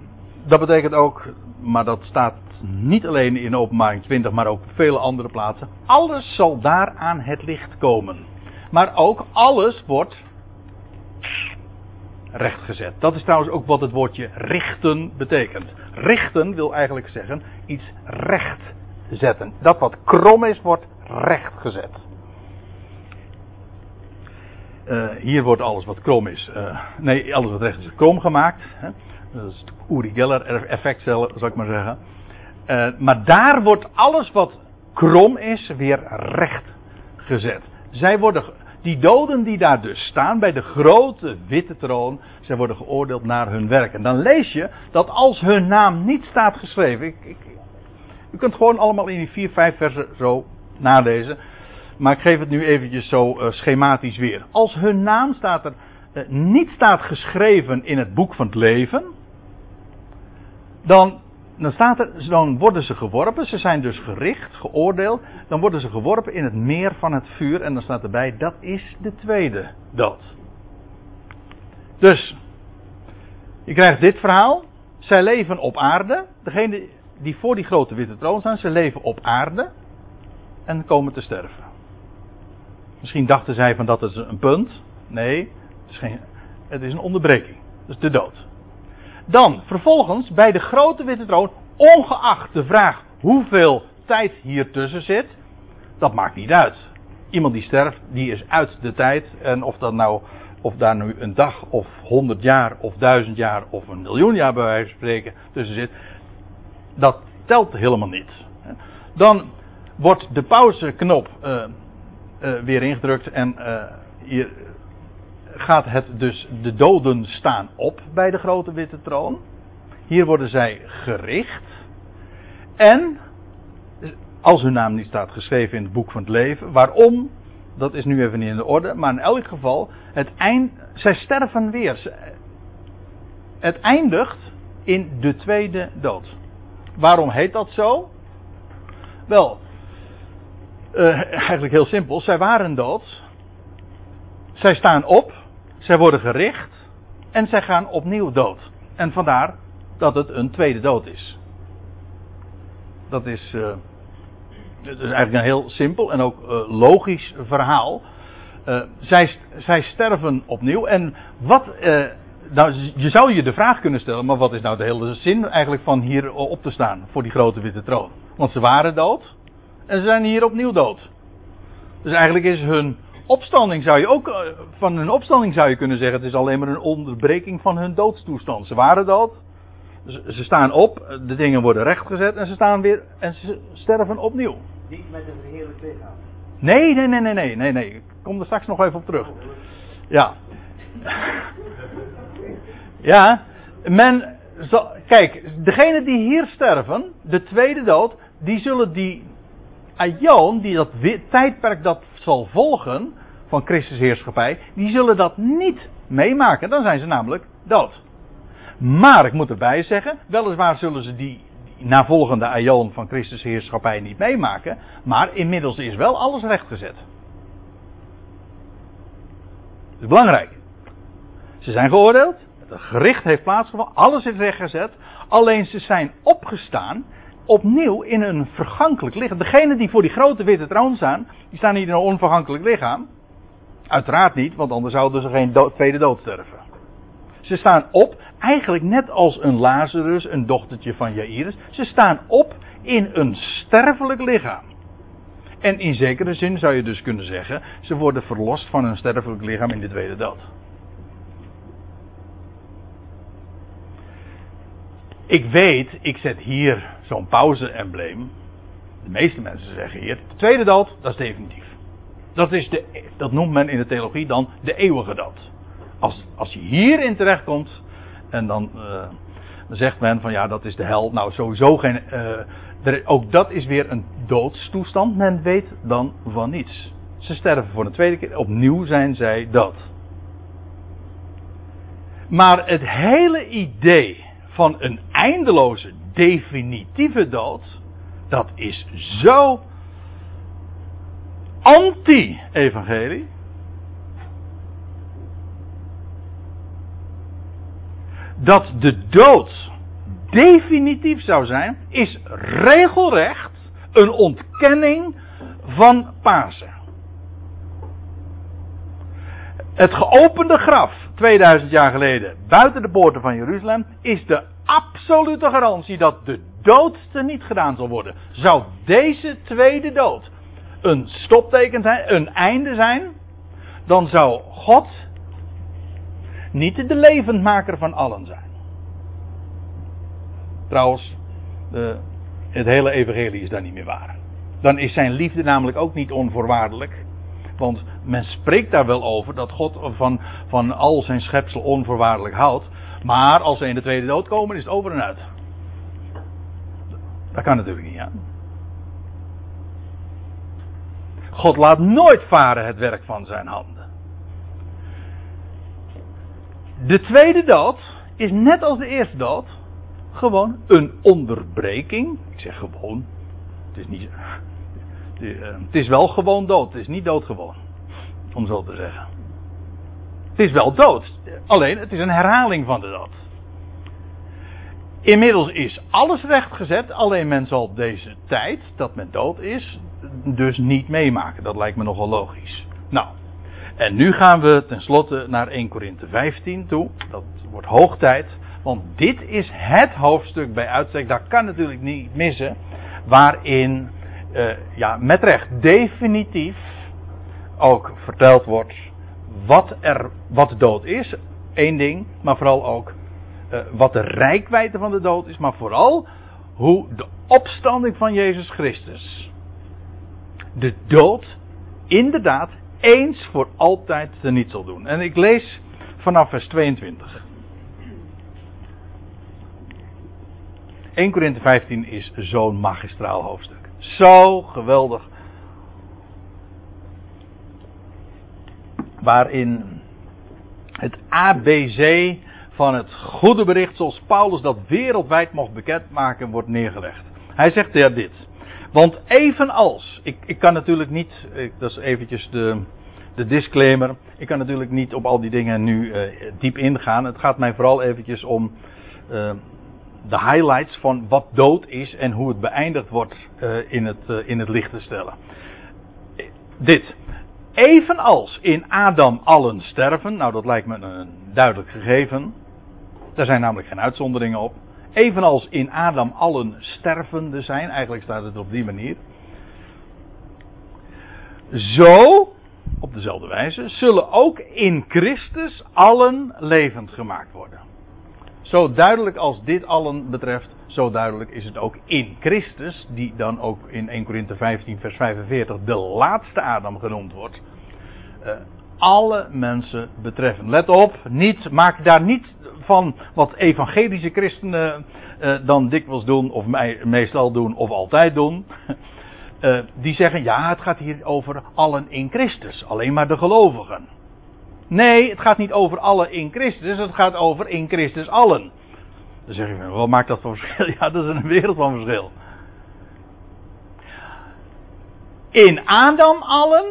dat betekent ook, maar dat staat niet alleen in openbaring 20, maar ook op vele andere plaatsen. Alles zal daar aan het licht komen. Maar ook alles wordt rechtgezet. Dat is trouwens ook wat het woordje richten betekent. Richten wil eigenlijk zeggen iets recht zetten. Dat wat krom is, wordt rechtgezet. Uh, hier wordt alles wat krom is, uh, nee, alles wat recht is, krom gemaakt. Hè? Dat is het Uri Geller effect, zal ik maar zeggen. Uh, maar daar wordt alles wat krom is, weer recht gezet. Zij worden die doden die daar dus staan bij de grote witte troon, zij worden geoordeeld naar hun werk. En dan lees je dat als hun naam niet staat geschreven, ik, ik, u kunt gewoon allemaal in die vier, vijf versen zo nalezen, maar ik geef het nu eventjes zo uh, schematisch weer. Als hun naam staat er, uh, niet staat geschreven in het boek van het leven, dan dan, staat er, dan worden ze geworpen, ze zijn dus gericht, geoordeeld. Dan worden ze geworpen in het meer van het vuur. En dan staat erbij, dat is de tweede dood. Dus, je krijgt dit verhaal. Zij leven op aarde. Degene die voor die grote witte troon staan, ze leven op aarde. En komen te sterven. Misschien dachten zij van dat is een punt. Nee, het is, geen, het is een onderbreking. Dat is de dood. Dan, vervolgens, bij de grote witte troon, ongeacht de vraag hoeveel tijd hier tussen zit, dat maakt niet uit. Iemand die sterft, die is uit de tijd. En of dat nou, of daar nu een dag of honderd jaar of duizend jaar of een miljoen jaar bij wijze van spreken tussen zit, dat telt helemaal niet. Dan wordt de pauzeknop uh, uh, weer ingedrukt en uh, hier gaat het dus de doden staan op bij de grote witte troon. Hier worden zij gericht. En als hun naam niet staat geschreven in het boek van het leven, waarom? Dat is nu even niet in de orde, maar in elk geval, het eind, zij sterven weer. Het eindigt in de tweede dood. Waarom heet dat zo? Wel, uh, eigenlijk heel simpel. Zij waren dood. Zij staan op. Zij worden gericht en zij gaan opnieuw dood. En vandaar dat het een tweede dood is. Dat is, uh, is eigenlijk een heel simpel en ook uh, logisch verhaal. Uh, zij, zij sterven opnieuw. En wat nou, je zou je de vraag kunnen stellen, maar wat is nou de hele zin eigenlijk van hier op te staan voor die grote witte troon? Want ze waren dood en ze zijn hier opnieuw dood. Dus eigenlijk is hun opstanding zou je ook, eh, van hun opstanding zou je kunnen zeggen, het is alleen maar een onderbreking van hun doodstoestand. Ze waren dood, ze staan op, de dingen worden rechtgezet en ze staan weer en ze sterven opnieuw. Niet met een verheerlijk lichaam. Nee, nee, nee, nee, nee, nee, nee. Ik kom er straks nog even op terug. Ja. Ja, men, zal, kijk, degenen die hier sterven, de tweede dood, die zullen die aion, die dat tijdperk dat zal volgen van Christus heerschappij, die zullen dat niet meemaken. Dan zijn ze namelijk dood. Maar ik moet erbij zeggen, weliswaar zullen ze die navolgende aion van Christus heerschappij niet meemaken, maar inmiddels is wel alles rechtgezet. Dat is belangrijk. Ze zijn geoordeeld, het gericht heeft plaatsgevonden, alles is rechtgezet, alleen ze zijn opgestaan opnieuw in een vergankelijk lichaam. Degenen die voor die grote witte troon staan, die staan niet in een onvergankelijk lichaam. Uiteraard niet, want anders zouden ze geen tweede dood sterven. Ze staan op, eigenlijk net als een Lazarus, een dochtertje van Jairus. Ze staan op in een sterfelijk lichaam. En in zekere zin zou je dus kunnen zeggen, ze worden verlost van hun sterfelijk lichaam in de tweede dood. Ik weet, ik zet hier zo'n pauze-embleem. De meeste mensen zeggen hier, de tweede dood, dat is definitief. Dat, is de, dat noemt men in de theologie dan de eeuwige dood. Als, als je hierin terechtkomt, en dan, uh, dan zegt men van ja, dat is de hel. Nou, sowieso geen. Uh, ook dat is weer een doodstoestand. Men weet dan van niets. Ze sterven voor de tweede keer. Opnieuw zijn zij dood. Maar het hele idee van een eindeloze, definitieve dood. Dat is zo anti-evangelie. Dat de dood definitief zou zijn, is regelrecht een ontkenning van Pasen. Het geopende graf 2000 jaar geleden buiten de poorten van Jeruzalem is de absolute garantie dat de dood niet gedaan zal worden. Zou deze tweede dood een stopteken zijn, een einde zijn, dan zou God niet de levendmaker van allen zijn. Trouwens, de, het hele evangelie is daar niet meer waar. Dan is zijn liefde namelijk ook niet onvoorwaardelijk. Want men spreekt daar wel over dat God van, van al zijn schepsel onvoorwaardelijk houdt. Maar als ze in de tweede dood komen, is het over en uit. Dat kan natuurlijk niet, ja. God laat nooit varen het werk van zijn handen. De tweede dood is net als de eerste dood gewoon een onderbreking. Ik zeg gewoon. Het is niet. Het is wel gewoon dood. Het is niet doodgewoon. Om zo te zeggen. Het is wel dood. Alleen het is een herhaling van de dood. Inmiddels is alles rechtgezet. Alleen men zal deze tijd dat men dood is. Dus niet meemaken. Dat lijkt me nogal logisch. Nou. En nu gaan we tenslotte naar 1 Korinthe 15 toe. Dat wordt hoog tijd. Want dit is het hoofdstuk bij uitstek. Dat kan natuurlijk niet missen. Waarin, uh, ja, met recht, definitief ook verteld wordt wat, er, wat de dood is, één ding, maar vooral ook uh, wat de rijkwijde van de dood is, maar vooral hoe de opstanding van Jezus Christus de dood inderdaad eens voor altijd niet zal doen. En ik lees vanaf vers 22. 1 Korinthe 15 is zo'n magistraal hoofdstuk. Zo geweldig waarin het ABC van het goede bericht zoals Paulus dat wereldwijd mocht bekendmaken wordt neergelegd. Hij zegt er dit. Want evenals, ik, ik kan natuurlijk niet, dat is eventjes de, de disclaimer, ik kan natuurlijk niet op al die dingen nu uh, diep ingaan. Het gaat mij vooral eventjes om uh, de highlights van wat dood is en hoe het beëindigd wordt uh, in, het, in het licht te stellen. Dit. Evenals in Adam allen sterven, nou dat lijkt me een duidelijk gegeven. Daar zijn namelijk geen uitzonderingen op. Evenals in Adam allen stervende zijn, eigenlijk staat het op die manier. Zo, op dezelfde wijze, zullen ook in Christus allen levend gemaakt worden. Zo duidelijk als dit allen betreft, zo duidelijk is het ook in Christus, die dan ook in 1 Korinthe 15, vers 45 de laatste Adam genoemd wordt. Uh, alle mensen betreffen. Let op, niet, maak daar niet van wat evangelische christenen uh, dan dikwijls doen, of meestal doen, of altijd doen. Uh, die zeggen, ja, het gaat hier over allen in Christus, alleen maar de gelovigen. Nee, het gaat niet over allen in Christus, het gaat over in Christus allen. Dan zeg je, wat maakt dat voor verschil? Ja, dat is een wereld van verschil. In Adam allen.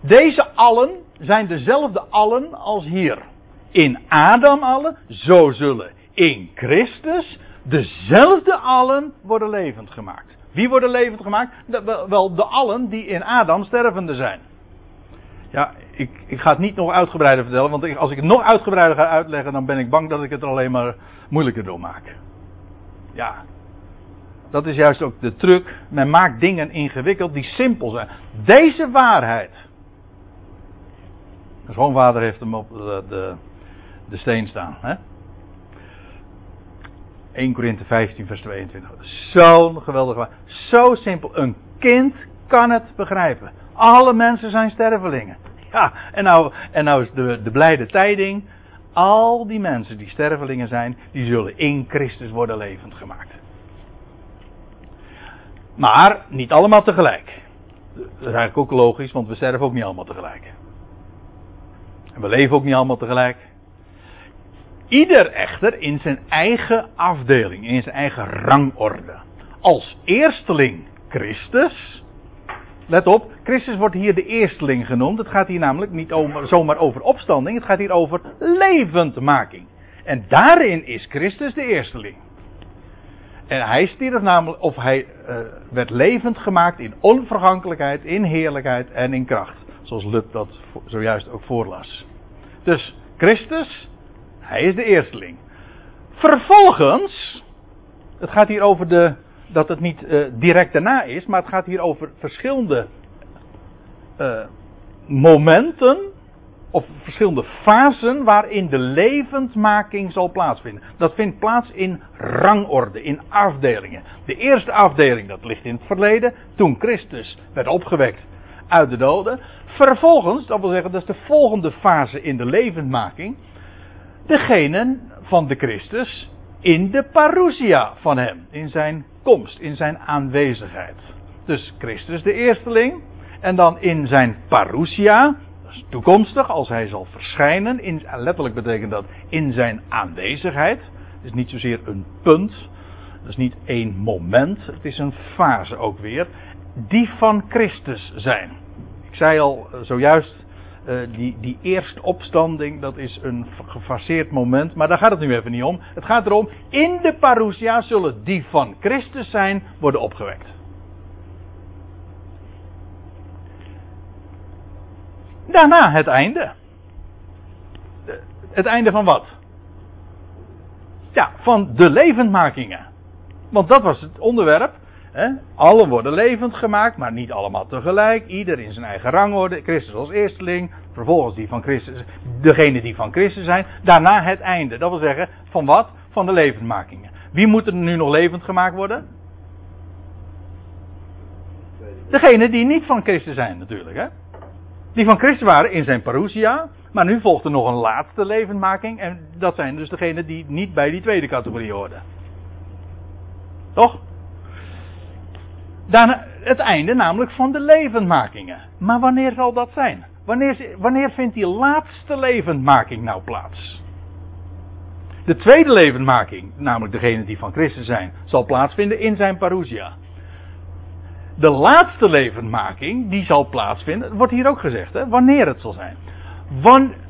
Deze allen zijn dezelfde allen als hier. In Adam allen, zo zullen in Christus dezelfde allen worden levend gemaakt. Wie worden levend gemaakt? Wel de allen die in Adam stervende zijn. Ja, ik, ik ga het niet nog uitgebreider vertellen, want als ik het nog uitgebreider ga uitleggen, dan ben ik bang dat ik het er alleen maar moeilijker door maak. Ja, dat is juist ook de truc. Men maakt dingen ingewikkeld die simpel zijn. Deze waarheid. De schoonvader heeft hem op de, de, de steen staan. Hè? 1 Korinthe 15, vers 22. Zo'n geweldige. Zo simpel. Een kind kan het begrijpen. Alle mensen zijn stervelingen. Ja, en nou, en nou is de, de blijde tijding. Al die mensen die stervelingen zijn, die zullen in Christus worden levend gemaakt. Maar niet allemaal tegelijk. Dat is eigenlijk ook logisch, want we sterven ook niet allemaal tegelijk. En we leven ook niet allemaal tegelijk. Ieder echter in zijn eigen afdeling, in zijn eigen rangorde. Als eersteling Christus, Let op, Christus wordt hier de eersteling genoemd. Het gaat hier namelijk niet zomaar over opstanding, het gaat hier over levendmaking. En daarin is Christus de eersteling. En hij stierf namelijk, of hij uh, werd levend gemaakt in onvergankelijkheid, in heerlijkheid en in kracht. Zoals Lut dat zojuist ook voorlas. Dus Christus, hij is de eersteling. Vervolgens, het gaat hier over de dat het niet uh, direct daarna is, maar het gaat hier over verschillende uh, momenten of verschillende fasen waarin de levendmaking zal plaatsvinden. Dat vindt plaats in rangorde, in afdelingen. De eerste afdeling, dat ligt in het verleden, toen Christus werd opgewekt uit de doden. Vervolgens, dat wil zeggen, dat is de volgende fase in de levendmaking. Degene van de Christus in de parousia van hem, in zijn komst, in zijn aanwezigheid. Dus Christus de eersteling. En dan in zijn parousia, toekomstig, als hij zal verschijnen. In, letterlijk betekent dat in zijn aanwezigheid. Het is niet zozeer een punt. Dat is niet één moment. Het is een fase ook weer. Die van Christus zijn. Ik zei al eh, zojuist uh, die, die eerste opstanding, dat is een gefaseerd moment, maar daar gaat het nu even niet om. Het gaat erom, in de parousia zullen die van Christus zijn, worden opgewekt. Daarna het einde. Het einde van wat? Ja, van de levendmakingen. Want dat was het onderwerp. He? Allen worden levend gemaakt, maar niet allemaal tegelijk. Ieder in zijn eigen rangorde. Christus als eersteling. Vervolgens die van Christus. Degene die van Christus zijn. Daarna het einde. Dat wil zeggen, van wat? Van de levendmakingen. Wie moet er nu nog levend gemaakt worden? Degene die niet van Christus zijn natuurlijk. Die van Christus waren in zijn parousia. Maar nu volgt er nog een laatste levendmaking. En dat zijn dus degenen die niet bij die tweede categorie hoorden. Toch? Dan het einde namelijk van de levendmakingen. Maar wanneer zal dat zijn? Wanneer, wanneer vindt die laatste levendmaking nou plaats? De tweede levendmaking, namelijk degene die van Christus zijn, zal plaatsvinden in zijn parousia. De laatste levendmaking, die zal plaatsvinden, wordt hier ook gezegd, hè, wanneer het zal zijn.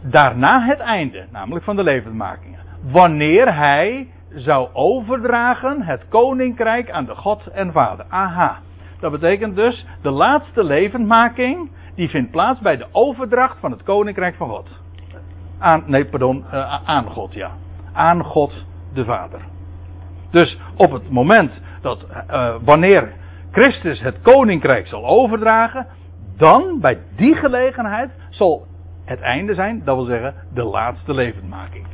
Daarna het einde, namelijk van de levendmakingen. Wanneer hij zou overdragen het koninkrijk aan de God en Vader. Aha. Dat betekent dus, de laatste levendmaking, die vindt plaats bij de overdracht van het koninkrijk van God. Aan, nee, pardon, uh, aan God, ja. Aan God de Vader. Dus op het moment dat, uh, wanneer Christus het koninkrijk zal overdragen, dan, bij die gelegenheid, zal het einde zijn, dat wil zeggen, de laatste levendmaking.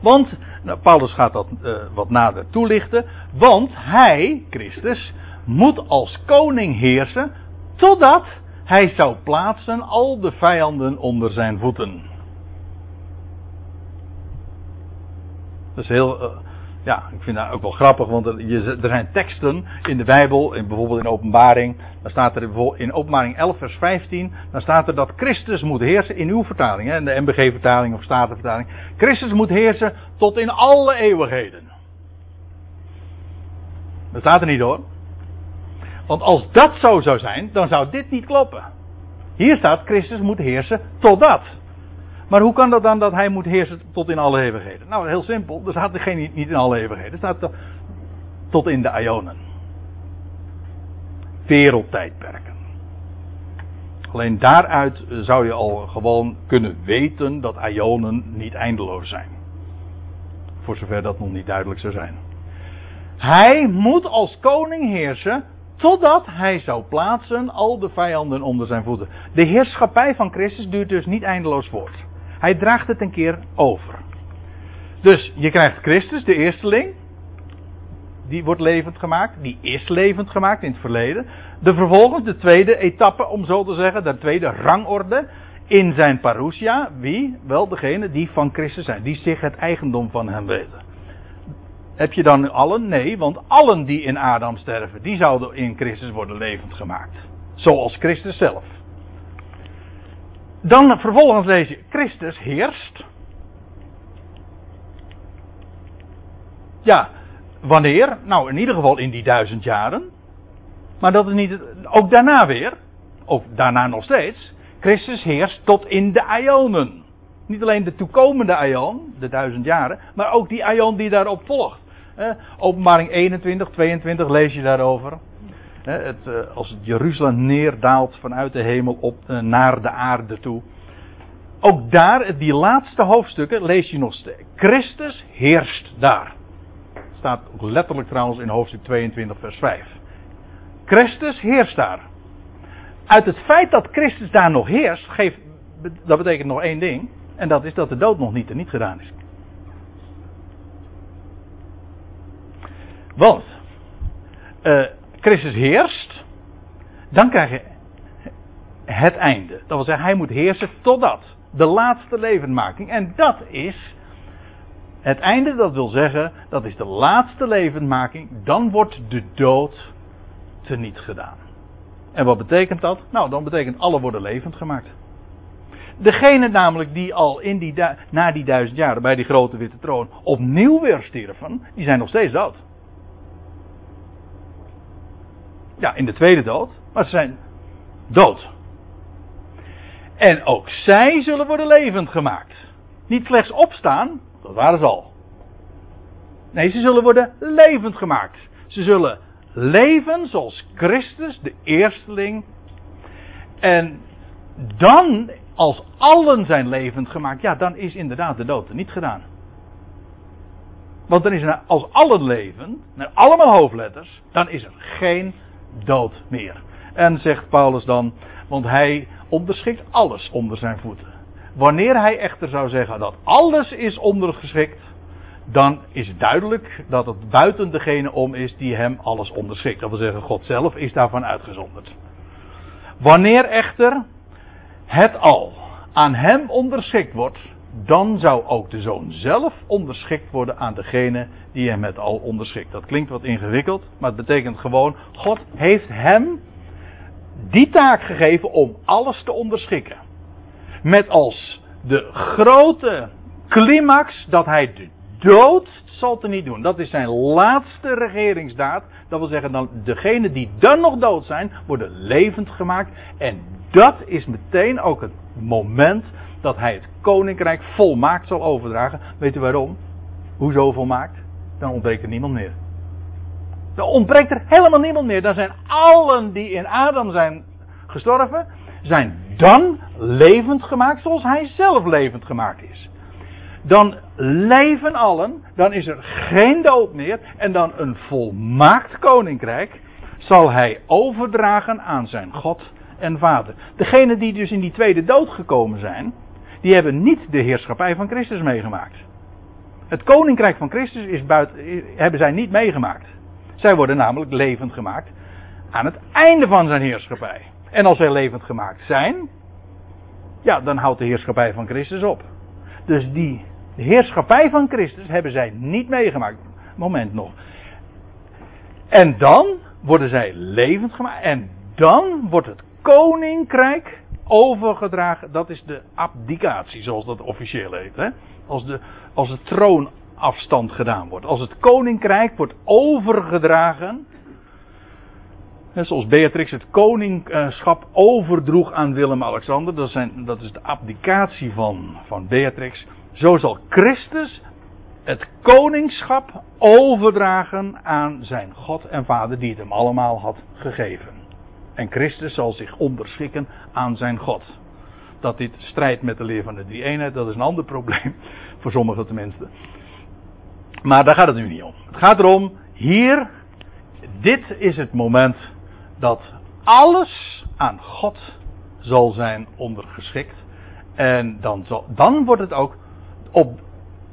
Want, nou, Paulus gaat dat uh, wat nader toelichten, want hij, Christus, moet als koning heersen totdat hij zou plaatsen al de vijanden onder zijn voeten. Dat is heel, uh, ja, ik vind dat ook wel grappig, want er, je, er zijn teksten in de Bijbel, in, bijvoorbeeld in Openbaring, dan staat er in Openbaring 11 vers 15, dan staat er dat Christus moet heersen in uw vertaling, hè, in de MBG-vertaling of Statenvertaling. Christus moet heersen tot in alle eeuwigheden. Dat staat er niet hoor. Want als dat zo zou zijn, dan zou dit niet kloppen. Hier staat, Christus moet heersen totdat. Maar hoe kan dat dan dat hij moet heersen tot in alle eeuwigheden? Nou, heel simpel. Er staat geen, niet in alle eeuwigheden. Er staat tot in de Ionen. Wereldtijdperken. Alleen daaruit zou je al gewoon kunnen weten dat Ionen niet eindeloos zijn. Voor zover dat nog niet duidelijk zou zijn. Hij moet als koning heersen totdat hij zou plaatsen al de vijanden onder zijn voeten. De heerschappij van Christus duurt dus niet eindeloos voort. Hij draagt het een keer over. Dus je krijgt Christus, de eersteling. Die wordt levend gemaakt. Die is levend gemaakt in het verleden. De vervolgens, de tweede etappe, om zo te zeggen. De tweede rangorde. In zijn parousia. Wie? Wel degene die van Christus zijn. Die zich het eigendom van hem weten. Heb je dan allen? Nee, want allen die in Adam sterven, die zouden in Christus worden levend gemaakt. Zoals Christus zelf. Dan vervolgens lees je, Christus heerst. Ja, wanneer? Nou, in ieder geval in die duizend jaren. Maar dat is niet, ook daarna weer, of daarna nog steeds, Christus heerst tot in de Ionen. Niet alleen de toekomende Ion, de duizend jaren, maar ook die Ion die daarop volgt. Eh, openbaring 21, 22 lees je daarover. het, eh, als het Jeruzalem neerdaalt vanuit de hemel op, eh, naar de aarde toe. Ook daar, die laatste hoofdstukken, lees je nog steeds. Christus heerst daar. Staat ook letterlijk trouwens in hoofdstuk 22, vers 5. Christus heerst daar. Uit het feit dat Christus daar nog heerst, geeft, dat betekent nog één ding. En dat is dat de dood nog niet en niet gedaan is. Want uh, Christus heerst, dan krijg je het einde. Dat wil zeggen, hij moet heersen totdat. De laatste levendmaking. En dat is het einde, dat wil zeggen, dat is de laatste levendmaking. Dan wordt de dood teniet gedaan. En wat betekent dat? Nou, dan betekent alle worden levend gemaakt. Degene namelijk die al in die na die duizend jaren bij die grote witte troon opnieuw weer stierven, die zijn nog steeds dood. Ja, in de tweede dood. Maar ze zijn dood. En ook zij zullen worden levend gemaakt. Niet slechts opstaan, dat waren ze al. Nee, ze zullen worden levend gemaakt. Ze zullen leven zoals Christus, de eersteling. En dan, als allen zijn levend gemaakt, ja, dan is inderdaad de dood er niet gedaan. Want dan is er, als allen leven, met allemaal hoofdletters, dan is er geen dood meer. En zegt Paulus dan, want hij onderschikt alles onder zijn voeten. Wanneer hij echter zou zeggen dat alles is ondergeschikt, dan is duidelijk dat het buiten degene om is die hem alles onderschikt. Dat wil zeggen, God zelf is daarvan uitgezonderd. Wanneer echter het al aan hem onderschikt wordt, dan zou ook de zoon zelf onderschikt worden aan degene die hem het al onderschikt. Dat klinkt wat ingewikkeld, maar het betekent gewoon, God heeft hem die taak gegeven om alles te onderschikken. Met als de grote climax dat hij de dood zal te niet doen. Dat is zijn laatste regeringsdaad. Dat wil zeggen, dan degenen die dan nog dood zijn, worden levend gemaakt. En dat is meteen ook het moment dat hij het koninkrijk volmaakt zal overdragen. Weet u waarom? Hoezo volmaakt? Dan ontbreekt er niemand meer. Dan ontbreekt er helemaal niemand meer. Dan zijn allen die in Adam zijn gestorven, zijn dan levend gemaakt zoals hij zelf levend gemaakt is. Dan leven allen, dan is er geen dood meer en dan een volmaakt koninkrijk zal hij overdragen aan zijn God en Vader. Degenen die dus in die tweede dood gekomen zijn, die hebben niet de heerschappij van Christus meegemaakt. Het koninkrijk van Christus is buiten, hebben zij niet meegemaakt. Zij worden namelijk levend gemaakt aan het einde van zijn heerschappij. En als zij levend gemaakt zijn, ja, dan houdt de heerschappij van Christus op. Dus die heerschappij van Christus hebben zij niet meegemaakt. Moment nog. En dan worden zij levend gemaakt. En dan wordt het koninkrijk overgedragen. Dat is de abdicatie, zoals dat officieel heet. Hè? Als, de, als de troonafstand gedaan wordt. Als het koninkrijk wordt overgedragen. zoals Beatrix het koningschap overdroeg aan Willem-Alexander. Dat, dat, is de abdicatie van, van Beatrix. Zo zal Christus het koningschap overdragen aan zijn God en Vader die het hem allemaal had gegeven. En Christus zal zich onderschikken aan zijn God. Dat dit strijdt met de leer van de drie eenheid, dat is een ander probleem. Voor sommigen tenminste. Maar daar gaat het nu niet om. Het gaat erom, hier, dit is het moment dat alles aan God zal zijn ondergeschikt. En dan, zal, dan wordt het ook op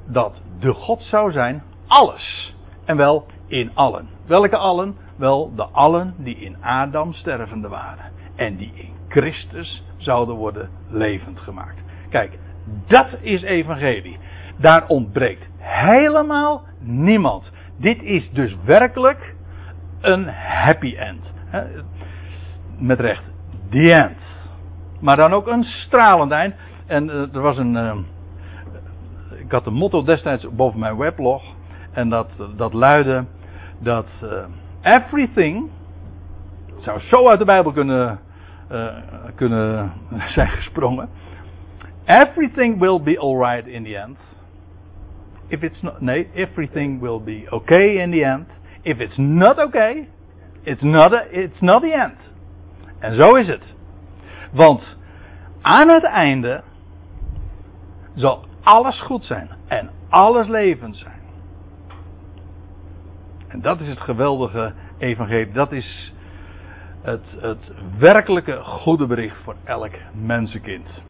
dat de God zou zijn alles. En wel in allen. Welke allen? Wel de allen die in Adam stervende waren. En die in Christus zouden worden levend gemaakt. Kijk, dat is evangelie. Daar ontbreekt helemaal niemand. Dit is dus werkelijk een happy end. Met recht, the end. Maar dan ook een stralend eind. En uh, er was een. Uh, ik had een motto destijds boven mijn weblog. En dat, dat luidde dat uh, everything zou zo uit de Bijbel kunnen, uh, kunnen zijn gesprongen. Everything will be alright in the end. If it's not, nee, everything will be okay in the end. If it's not okay, it's not, a, it's not the end. En zo is het. Want aan het einde zal alles goed zijn en alles levend zijn. En dat is het geweldige evangelie. Dat is het, het werkelijke goede bericht voor elk mensenkind.